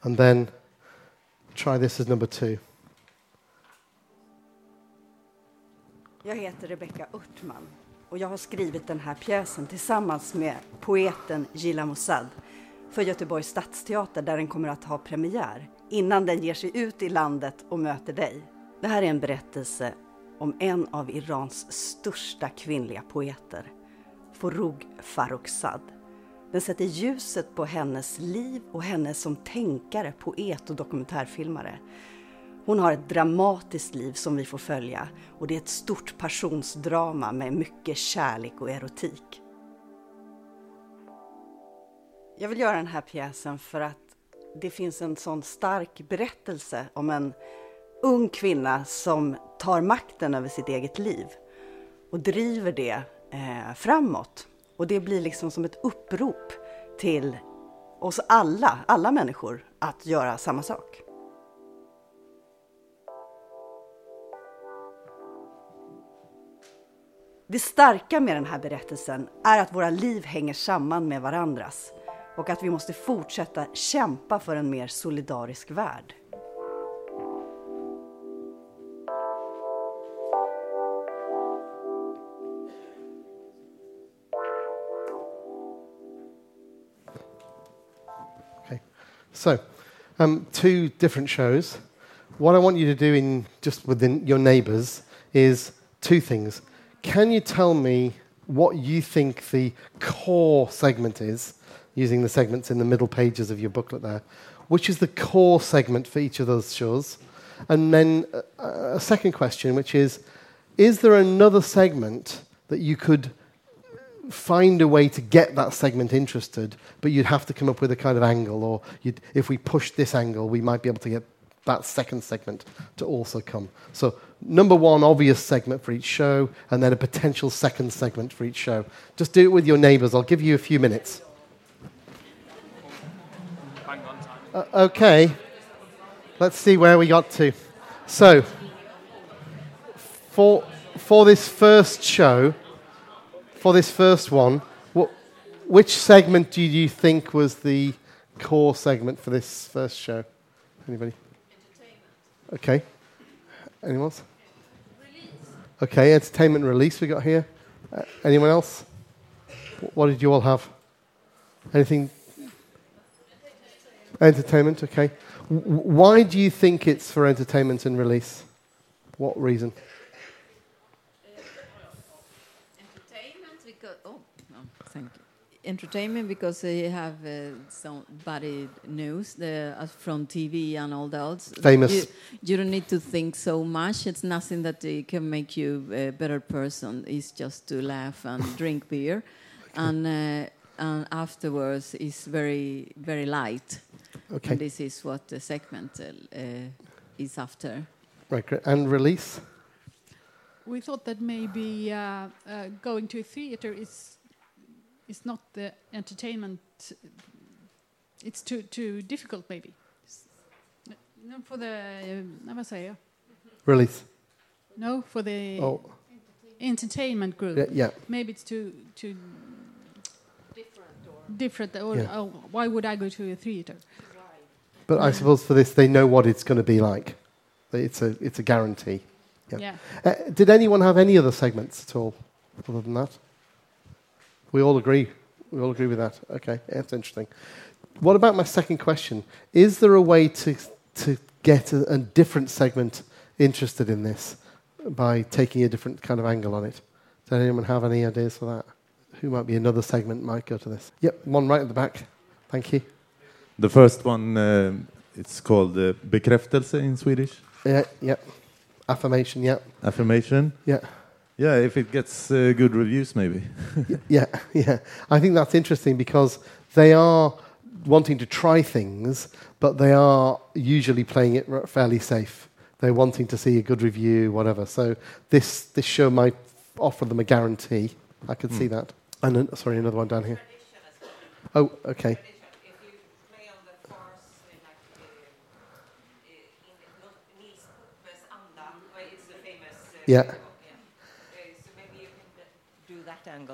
And then try this as number two. Jag heter Rebecca Örtman och jag har skrivit den här pjäsen tillsammans med poeten Gila Mossad för Göteborgs stadsteater där den kommer att ha premiär innan den ger sig ut i landet och möter dig. Det här är en berättelse om en av Irans största kvinnliga poeter, Forug Farrokhzad. Den sätter ljuset på hennes liv och henne som tänkare, poet och dokumentärfilmare. Hon har ett dramatiskt liv som vi får följa och det är ett stort passionsdrama med mycket kärlek och erotik. Jag vill göra den här pjäsen för att det finns en sån stark berättelse om en ung kvinna som tar makten över sitt eget liv och driver det eh, framåt. Och det blir liksom som ett upprop till oss alla, alla människor, att göra samma sak. Det starka med den här berättelsen är att våra liv hänger samman med varandras och att vi måste fortsätta kämpa för en mer solidarisk värld. So, um, two different shows. What I want you to do in just within your neighbours is two things. Can you tell me what you think the core segment is, using the segments in the middle pages of your booklet there? Which is the core segment for each of those shows? And then uh, a second question, which is Is there another segment that you could find a way to get that segment interested, but you'd have to come up with a kind of angle, or if we push this angle, we might be able to get that second segment to also come. So, number one, obvious segment for each show, and then a potential second segment for each show. Just do it with your neighbours. I'll give you a few minutes. Uh, okay, let's see where we got to. So, for, for this first show, for this first one, what, which segment do you think was the core segment for this first show? Anybody? Okay. Anyone else? Release. Okay, entertainment release we got here. Uh, anyone else? What did you all have? Anything? Entertainment, okay. W- why do you think it's for entertainment and release? What reason? Entertainment because oh no, thank you. Entertainment because they have uh, somebody news the uh, from TV and all that. Famous. You, you, don't need to think so much. It's nothing that uh, can make you a better person. It's just to laugh and drink beer, okay. and uh, and afterwards is very very light. Okay. And this is what the segment uh, is after. Right. And release? We thought that maybe uh, uh, going to a theater is is not the entertainment. It's too too difficult, maybe. No, for the uh, vad säger Release. No, for the oh. entertainment group. Yeah, yeah. Maybe it's too too different. Or different, or yeah. oh, why would I go to a theater? But I suppose for this, they know what it's going to be like. It's a, it's a guarantee. Yeah. yeah. Uh, did anyone have any other segments at all, other than that? We all agree. We all agree with that. Okay, that's interesting. What about my second question? Is there a way to to get a, a different segment interested in this by taking a different kind of angle on it? Does anyone have any ideas for that? Who might be another segment might go to this? Yep, one right at the back. Thank you. The first one, uh, it's called uh, bekräftelse in Swedish. Yeah, yeah. Affirmation, yeah. Affirmation? Yeah. Yeah, if it gets uh, good reviews, maybe. yeah, yeah. I think that's interesting because they are wanting to try things, but they are usually playing it fairly safe. They're wanting to see a good review, whatever. So this, this show might offer them a guarantee. I could mm. see that. And sorry, another one down here. Oh, okay. Yeah.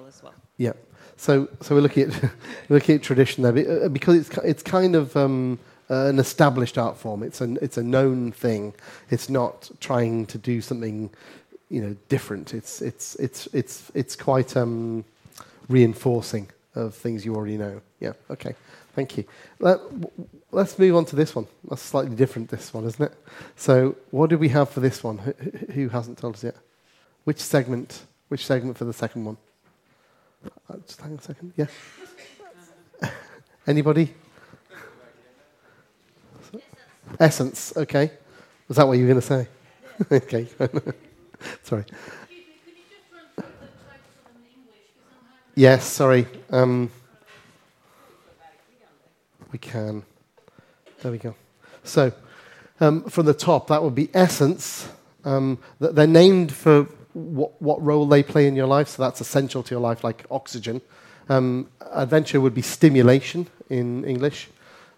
As well. Yeah. So, so we're looking at looking at tradition there uh, because it's it's kind of um, uh, an established art form. It's an it's a known thing. It's not trying to do something, you know, different. It's it's it's it's it's quite um, reinforcing of things you already know. Yeah. Okay. Thank you. Let, let's move on to this one. That's slightly different. This one, isn't it? So, what do we have for this one? Who, who hasn't told us yet? Which segment? Which segment for the second one? Uh, just hang on a second. Yeah. Anybody? Essence. Okay. Was that what you were going to say? okay. sorry. Yes. Sorry. Um, we can. There we go. So, um, from the top, that would be essence. Um, they're named for what, what role they play in your life, so that's essential to your life, like oxygen. Um, adventure would be stimulation in English.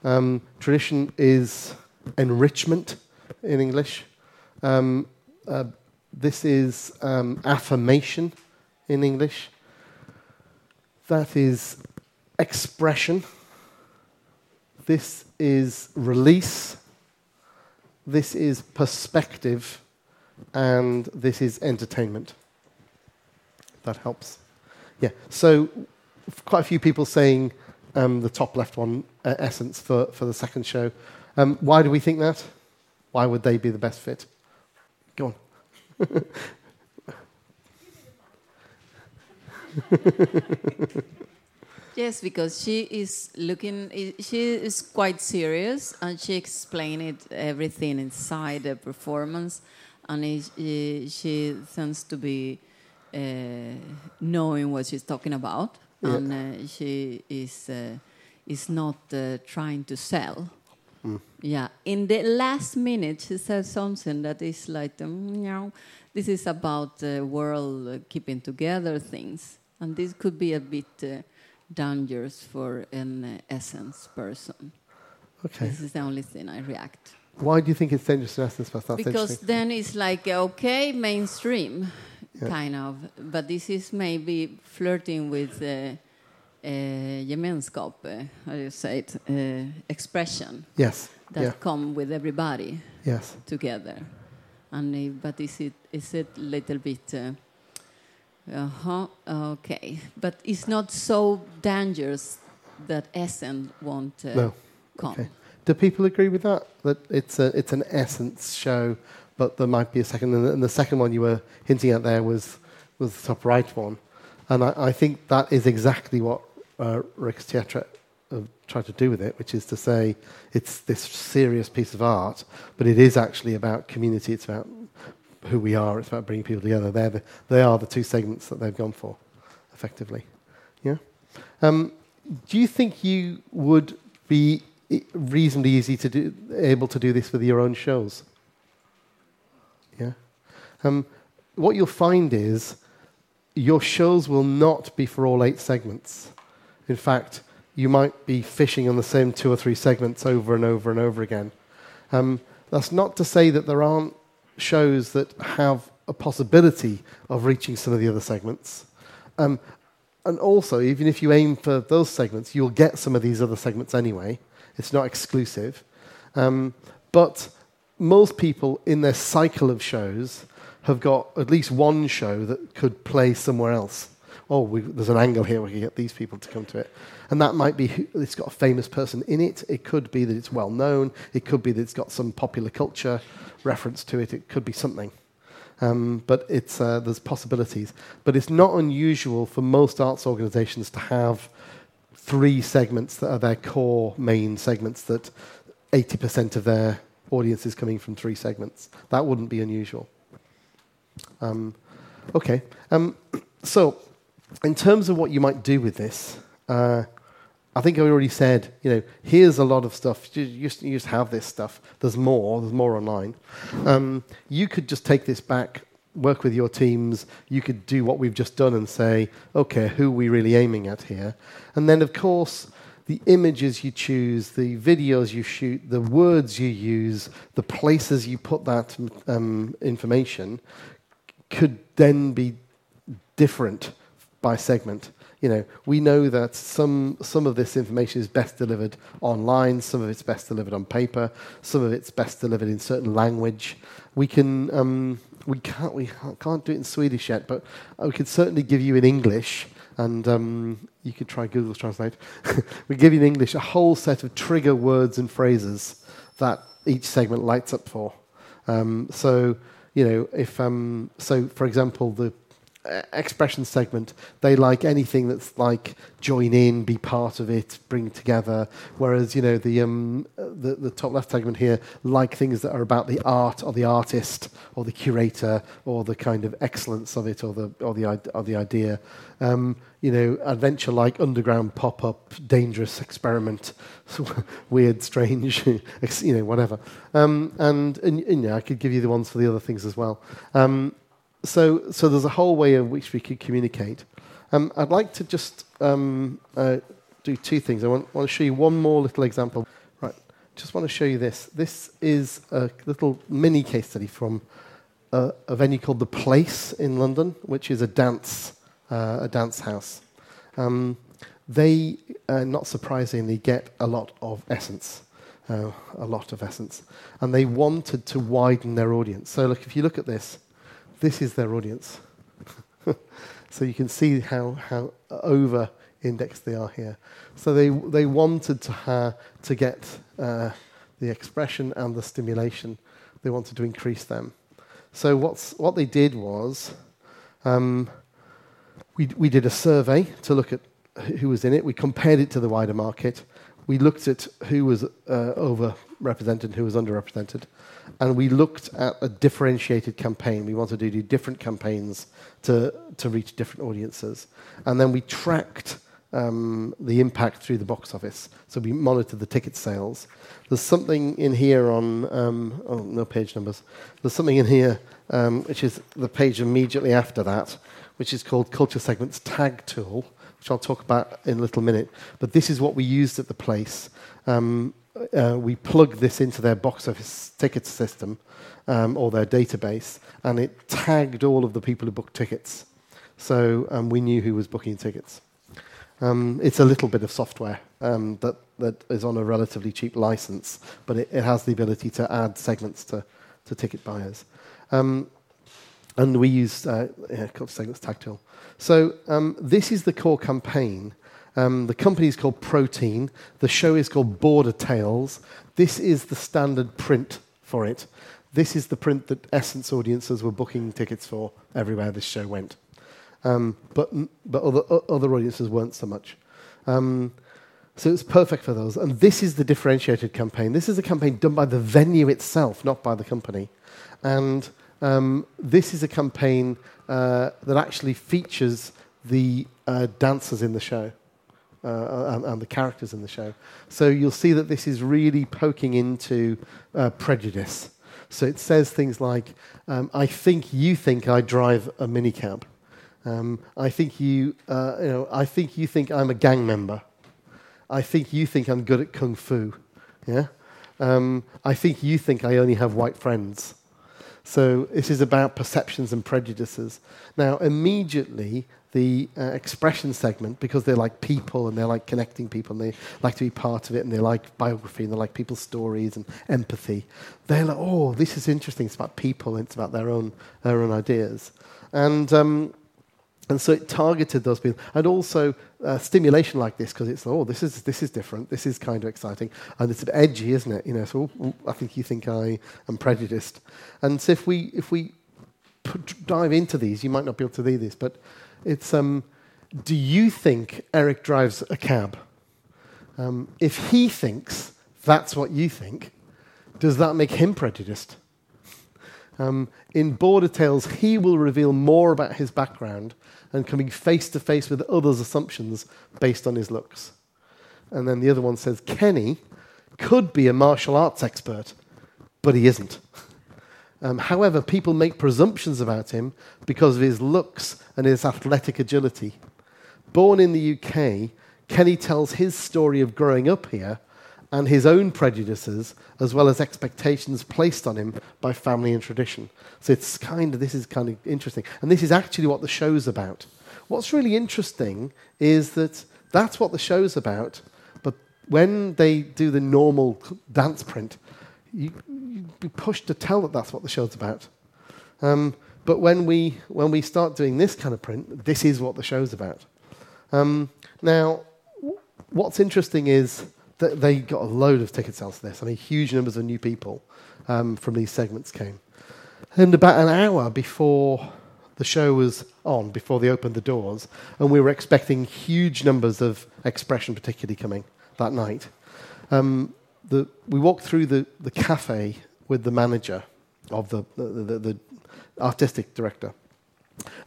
Um, tradition is enrichment in English. Um, uh, this is um, affirmation in English. That is expression. This is release. This is perspective. And this is entertainment. That helps. Yeah. So, quite a few people saying um, the top left one, uh, Essence, for, for the second show. Um, why do we think that? Why would they be the best fit? Go on. Yes, because she is looking. She is quite serious, and she explained it everything inside the performance, and it, she tends to be uh, knowing what she's talking about, Yeah. and uh, she is uh, is not uh, trying to sell. Yeah, in the last minute, she says something that is like, um, you know, this is about the world uh, keeping together things, and this could be a bit dangerous for an essence person. Okay. This is the only thing I react Why do you think it's dangerous to Essence? That's because then it's like okay, mainstream, Yeah. kind of, but this is maybe flirting with. Uh, uh, gemenskap, uh, how do you say it, uh, expression Yes. that Yeah. come with everybody Yes. together. And uh, but is it is it little bit? Uh huh. Okay, but it's not so dangerous that Essen won't uh, No. come. Okay. Do people agree with that? That it's a it's an essence show, but there might be a second. And the, and the second one you were hinting at there was was the top right one, and I, I think that is exactly what uh, Rick's Theatre tried to do with it, which is to say it's this serious piece of art, but it is actually about community. It's about who we are. It's about bringing people together. They're the, they are the two segments that they've gone for, effectively. Yeah. Um, do you think you would be reasonably easy to do, able to do this with your own shows? Yeah. Um, what you'll find is your shows will not be for all eight segments. In fact, you might be fishing on the same two or three segments over and over and over again. Um, that's not to say that there aren't shows that have a possibility of reaching some of the other segments. Um, and also, even if you aim for those segments, you'll get some of these other segments anyway. It's not exclusive. Um, but most people in their cycle of shows have got at least one show that could play somewhere else. Oh, we, there's an angle here, where we can get these people to come to it. And that might be, who- it's got a famous person in it. It could be that it's well known. It could be that it's got some popular culture reference to it. It could be something. Um, but it's, uh, there's possibilities. But it's not unusual for most arts organizations to have three segments that are their core main segments that 80% of their audience is coming from three segments. That wouldn't be unusual. Um, okay. Um, so, in terms of what you might do with this, uh, I think I already said, you know, here's a lot of stuff. You just, you just have this stuff. There's more. There's more online. Um, you could just take this back, work with your teams. You could do what we've just done and say, okay, who are we really aiming at here? And then, of course, the images you choose, the videos you shoot, the words you use, the places you put that um, information could then be different by segment. You know, we know that some some of this information is best delivered online, some of it's best delivered on paper, some of it's best delivered in certain language. We can um, we can't we can't do it in Swedish yet, but we could certainly give you in English, and um, you could try Google Translate. we give you in English a whole set of trigger words and phrases that each segment lights up for. Um, so you know, if um, so, for example, the expression segment, they like anything that's like join in, be part of it, bring together. Whereas you know the um, the, the top left segment here like things that are about the art or the artist or the curator or the kind of excellence of it or the or the or the idea. Um, you know, adventure like underground pop up, dangerous experiment, weird, strange, you know, whatever. Um, and, and, and yeah, I could give you the ones for the other things as well. Um, so, so there's a whole way in which we could communicate. Um, I'd like to just um, uh, do two things. I want, want to show you one more little example. Right, just want to show you this. This is a little mini case study from a, a venue called The Place in London, which is a dance, uh, a dance house. Um, they, uh, not surprisingly, get a lot of essence. Uh, a lot of essence. And they wanted to widen their audience. So, look, if you look at this, this is their audience. so you can see how, how over indexed they are here. So they, they wanted to, ha- to get uh, the expression and the stimulation. They wanted to increase them. So what's, what they did was um, we, we did a survey to look at who was in it. We compared it to the wider market. We looked at who was uh, overrepresented who was underrepresented and we looked at a differentiated campaign. We wanted to do different campaigns to, to reach different audiences. And then we tracked um, the impact through the box office. So we monitored the ticket sales. There's something in here on, um, oh, no page numbers. There's something in here, um, which is the page immediately after that, which is called Culture Segments Tag Tool, which I'll talk about in a little minute. But this is what we used at the place. Um, uh, we plug this into their box office ticket system um, or their database, and it tagged all of the people who booked tickets. So um, we knew who was booking tickets. Um, it's a little bit of software um, that, that is on a relatively cheap license, but it, it has the ability to add segments to, to ticket buyers. Um, and we use uh, yeah, segments tool. So um, this is the core campaign um, the company is called Protein. The show is called Border Tales. This is the standard print for it. This is the print that Essence audiences were booking tickets for everywhere this show went. Um, but but other, other audiences weren't so much. Um, so it's perfect for those. And this is the differentiated campaign. This is a campaign done by the venue itself, not by the company. And um, this is a campaign uh, that actually features the uh, dancers in the show uh, and, and, the characters in the show. So you'll see that this is really poking into uh, prejudice. So it says things like, um, "I think you think I drive a minicab. Um, I think you, uh, you know, I think you think I'm a gang member. I think you think I'm good at kung fu. Yeah, um, I think you think I only have white friends." So this is about perceptions and prejudices. Now, immediately, the uh, expression segment because they're like people and they're like connecting people and they like to be part of it and they like biography and they like people's stories and empathy. They're like, oh, this is interesting. It's about people and it's about their own their own ideas, and um, and so it targeted those people and also uh, stimulation like this because it's oh this is this is different. This is kind of exciting and it's a bit edgy, isn't it? You know, so I think you think I am prejudiced, and so if we if we dive into these, you might not be able to do this, but it's um, do you think Eric drives a cab? Um, if he thinks that's what you think, does that make him prejudiced? Um, in Border Tales, he will reveal more about his background and coming face to face with others' assumptions based on his looks. And then the other one says Kenny could be a martial arts expert, but he isn't. Um, however, people make presumptions about him because of his looks and his athletic agility. Born in the UK, Kenny tells his story of growing up here and his own prejudices, as well as expectations placed on him by family and tradition. So it's kind of this is kind of interesting, and this is actually what the show's about. what's really interesting is that that's what the show's about, but when they do the normal dance print, you, you'd be pushed to tell that that's what the show's about. Um, but when we, when we start doing this kind of print, this is what the show's about. Um, now, what's interesting is they got a load of ticket sales for this. I mean, huge numbers of new people um, from these segments came. And about an hour before the show was on, before they opened the doors, and we were expecting huge numbers of expression, particularly coming that night. Um, the, we walked through the, the cafe with the manager of the, the, the, the artistic director.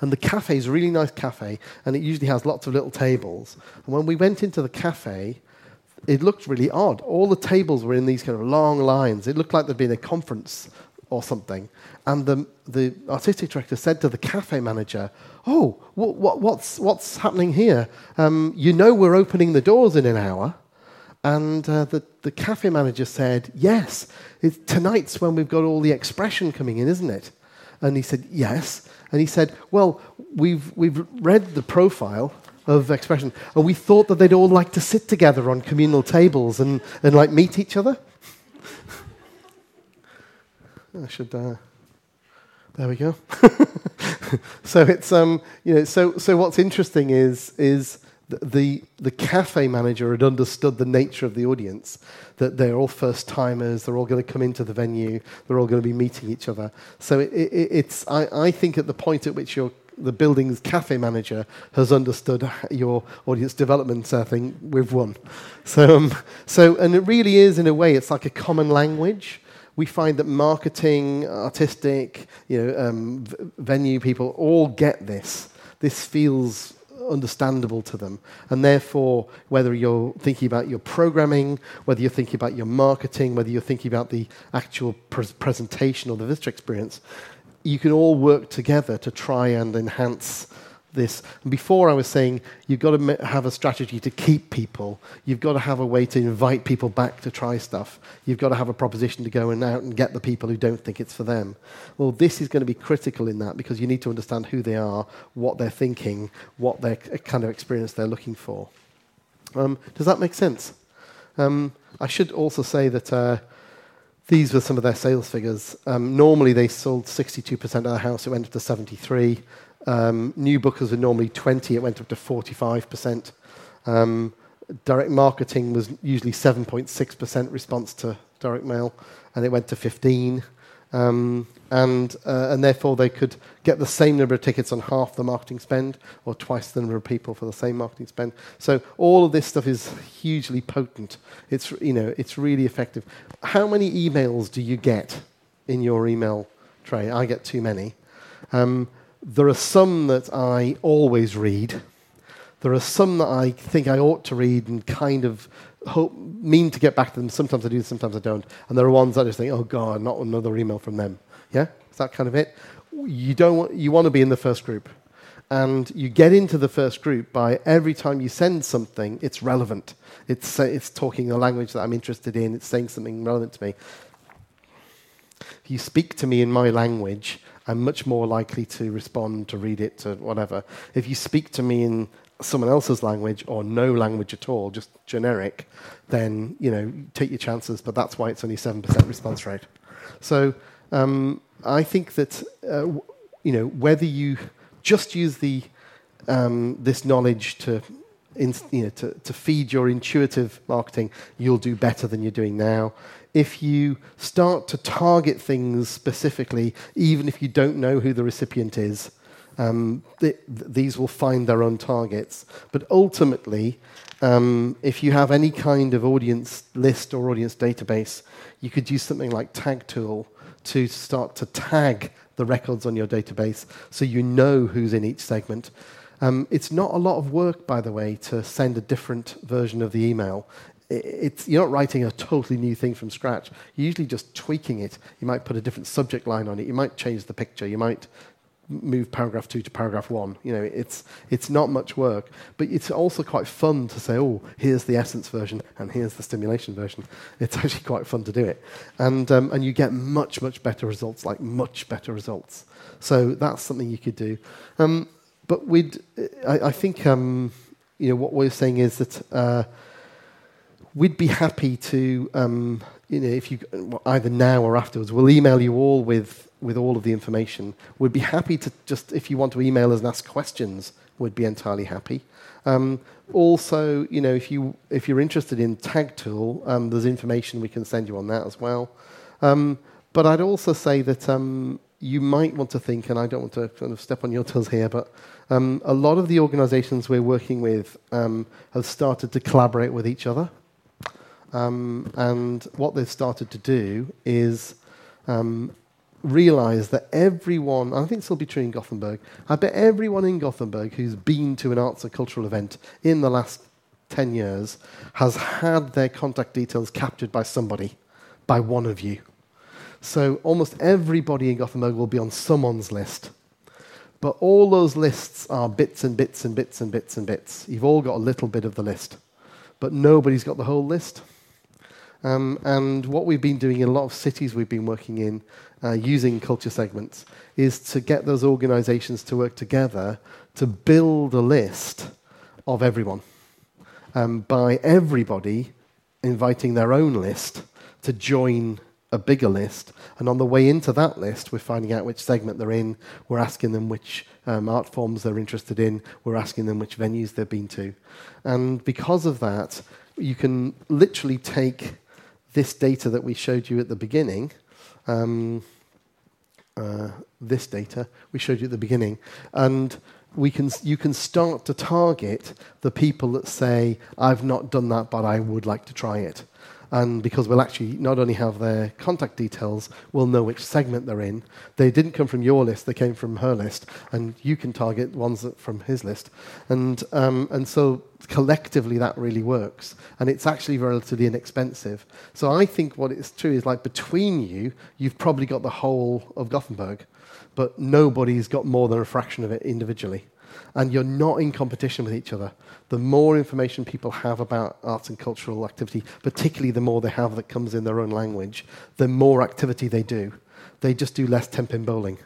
And the cafe is a really nice cafe, and it usually has lots of little tables. And when we went into the cafe, it looked really odd. All the tables were in these kind of long lines. It looked like there'd been a conference or something. And the, the artistic director said to the cafe manager, Oh, wh- wh- what's, what's happening here? Um, you know we're opening the doors in an hour. And uh, the, the cafe manager said, Yes, it's, tonight's when we've got all the expression coming in, isn't it? And he said, Yes. And he said, Well, we've, we've read the profile of expression, and we thought that they'd all like to sit together on communal tables and, and like meet each other. I should. Uh, there we go. so it's um, you know, so so what's interesting is is the the cafe manager had understood the nature of the audience that they're all first timers they're all going to come into the venue they're all going to be meeting each other so it, it, it's I, I think at the point at which your the building's cafe manager has understood your audience development uh, thing we've won so um, so and it really is in a way it's like a common language we find that marketing, artistic, you know, um, v- venue people all get this. This feels understandable to them. And therefore, whether you're thinking about your programming, whether you're thinking about your marketing, whether you're thinking about the actual pres presentation or the visitor experience, you can all work together to try and enhance this. And before I was saying you've got to have a strategy to keep people. You've got to have a way to invite people back to try stuff. You've got to have a proposition to go and out and get the people who don't think it's for them. Well, this is going to be critical in that because you need to understand who they are, what they're thinking, what their kind of experience they're looking for. Um, does that make sense? Um, I should also say that. Uh, these were some of their sales figures. Um, normally, they sold 62% of the house. It went up to 73. Um, new bookers were normally 20. It went up to 45%. Um, direct marketing was usually 7.6% response to direct mail, and it went to 15. Um, and, uh, and therefore, they could get the same number of tickets on half the marketing spend, or twice the number of people for the same marketing spend. So all of this stuff is hugely potent. It's you know it's really effective. How many emails do you get in your email tray? I get too many. Um, there are some that I always read. There are some that I think I ought to read and kind of hope, mean to get back to them. Sometimes I do, sometimes I don't. And there are ones I just think, oh God, not another email from them. Yeah, is that kind of it? You don't want, you want to be in the first group, and you get into the first group by every time you send something, it's relevant. It's uh, it's talking a language that I'm interested in. It's saying something relevant to me. If you speak to me in my language, I'm much more likely to respond, to read it, to whatever. If you speak to me in someone else's language or no language at all, just generic, then you know take your chances. But that's why it's only seven percent response rate. So um, I think that uh, you know whether you just use the um, this knowledge to, in, you know, to to feed your intuitive marketing, you'll do better than you're doing now. If you start to target things specifically, even if you don't know who the recipient is, um, th- th- these will find their own targets. But ultimately, um, if you have any kind of audience list or audience database, you could use something like Tag Tool to start to tag the records on your database so you know who's in each segment. Um, it's not a lot of work, by the way, to send a different version of the email. It's, you're not writing a totally new thing from scratch. You're usually just tweaking it. You might put a different subject line on it. You might change the picture. You might move paragraph two to paragraph one. You know, it's it's not much work, but it's also quite fun to say, oh, here's the essence version and here's the stimulation version. It's actually quite fun to do it, and um, and you get much much better results, like much better results. So that's something you could do. Um, but we'd, I, I think, um, you know, what we're saying is that uh, we'd be happy to, um, you know, if you either now or afterwards, we'll email you all with with all of the information. We'd be happy to just, if you want to email us and ask questions, we'd be entirely happy. Um, also, you know, if you if you're interested in Tag Tool, um, there's information we can send you on that as well. Um, but I'd also say that um, you might want to think, and I don't want to kind of step on your toes here, but um, a lot of the organizations we're working with um, have started to collaborate with each other. And what they've started to do is um, realize that everyone, I think this will be true in Gothenburg, I bet everyone in Gothenburg who's been to an arts or cultural event in the last 10 years has had their contact details captured by somebody, by one of you. So almost everybody in Gothenburg will be on someone's list. But all those lists are bits and bits and bits and bits and bits. You've all got a little bit of the list. But nobody's got the whole list. Um, and what we've been doing in a lot of cities we've been working in uh, using culture segments is to get those organizations to work together to build a list of everyone um, by everybody inviting their own list to join a bigger list. And on the way into that list, we're finding out which segment they're in. We're asking them which um, art forms they're interested in. We're asking them which venues they've been to. And because of that, you can literally take this data that we showed you at the beginning. Um, uh, this data we showed you at the beginning, and we can, you can start to target the people that say, I've not done that, but I would like to try it and because we'll actually not only have their contact details, we'll know which segment they're in. They didn't come from your list; they came from her list, and you can target ones from his list, and um, and so collectively that really works, and it's actually relatively inexpensive. So I think what is true is like between you, you've probably got the whole of Gothenburg, but nobody's got more than a fraction of it individually and you're not in competition with each other. The more information people have about arts and cultural activity, particularly the more they have that comes in their own language, the more activity they do. They just do less ten-pin bowling.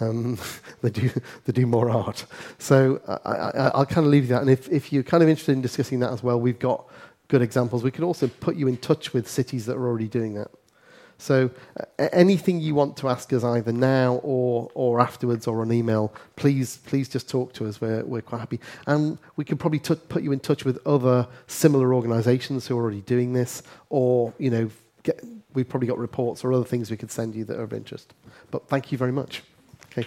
Um, they do they do more art. So I, will kind of leave you that. And if, if you're kind of interested in discussing that as well, we've got good examples. We can also put you in touch with cities that are already doing that. So uh, anything you want to ask us either now or, or afterwards or on email, please please just talk to us. We're, we're quite happy. And we can probably t- put you in touch with other similar organisations who are already doing this or, you know, get, we've probably got reports or other things we could send you that are of interest. But thank you very much. Okay.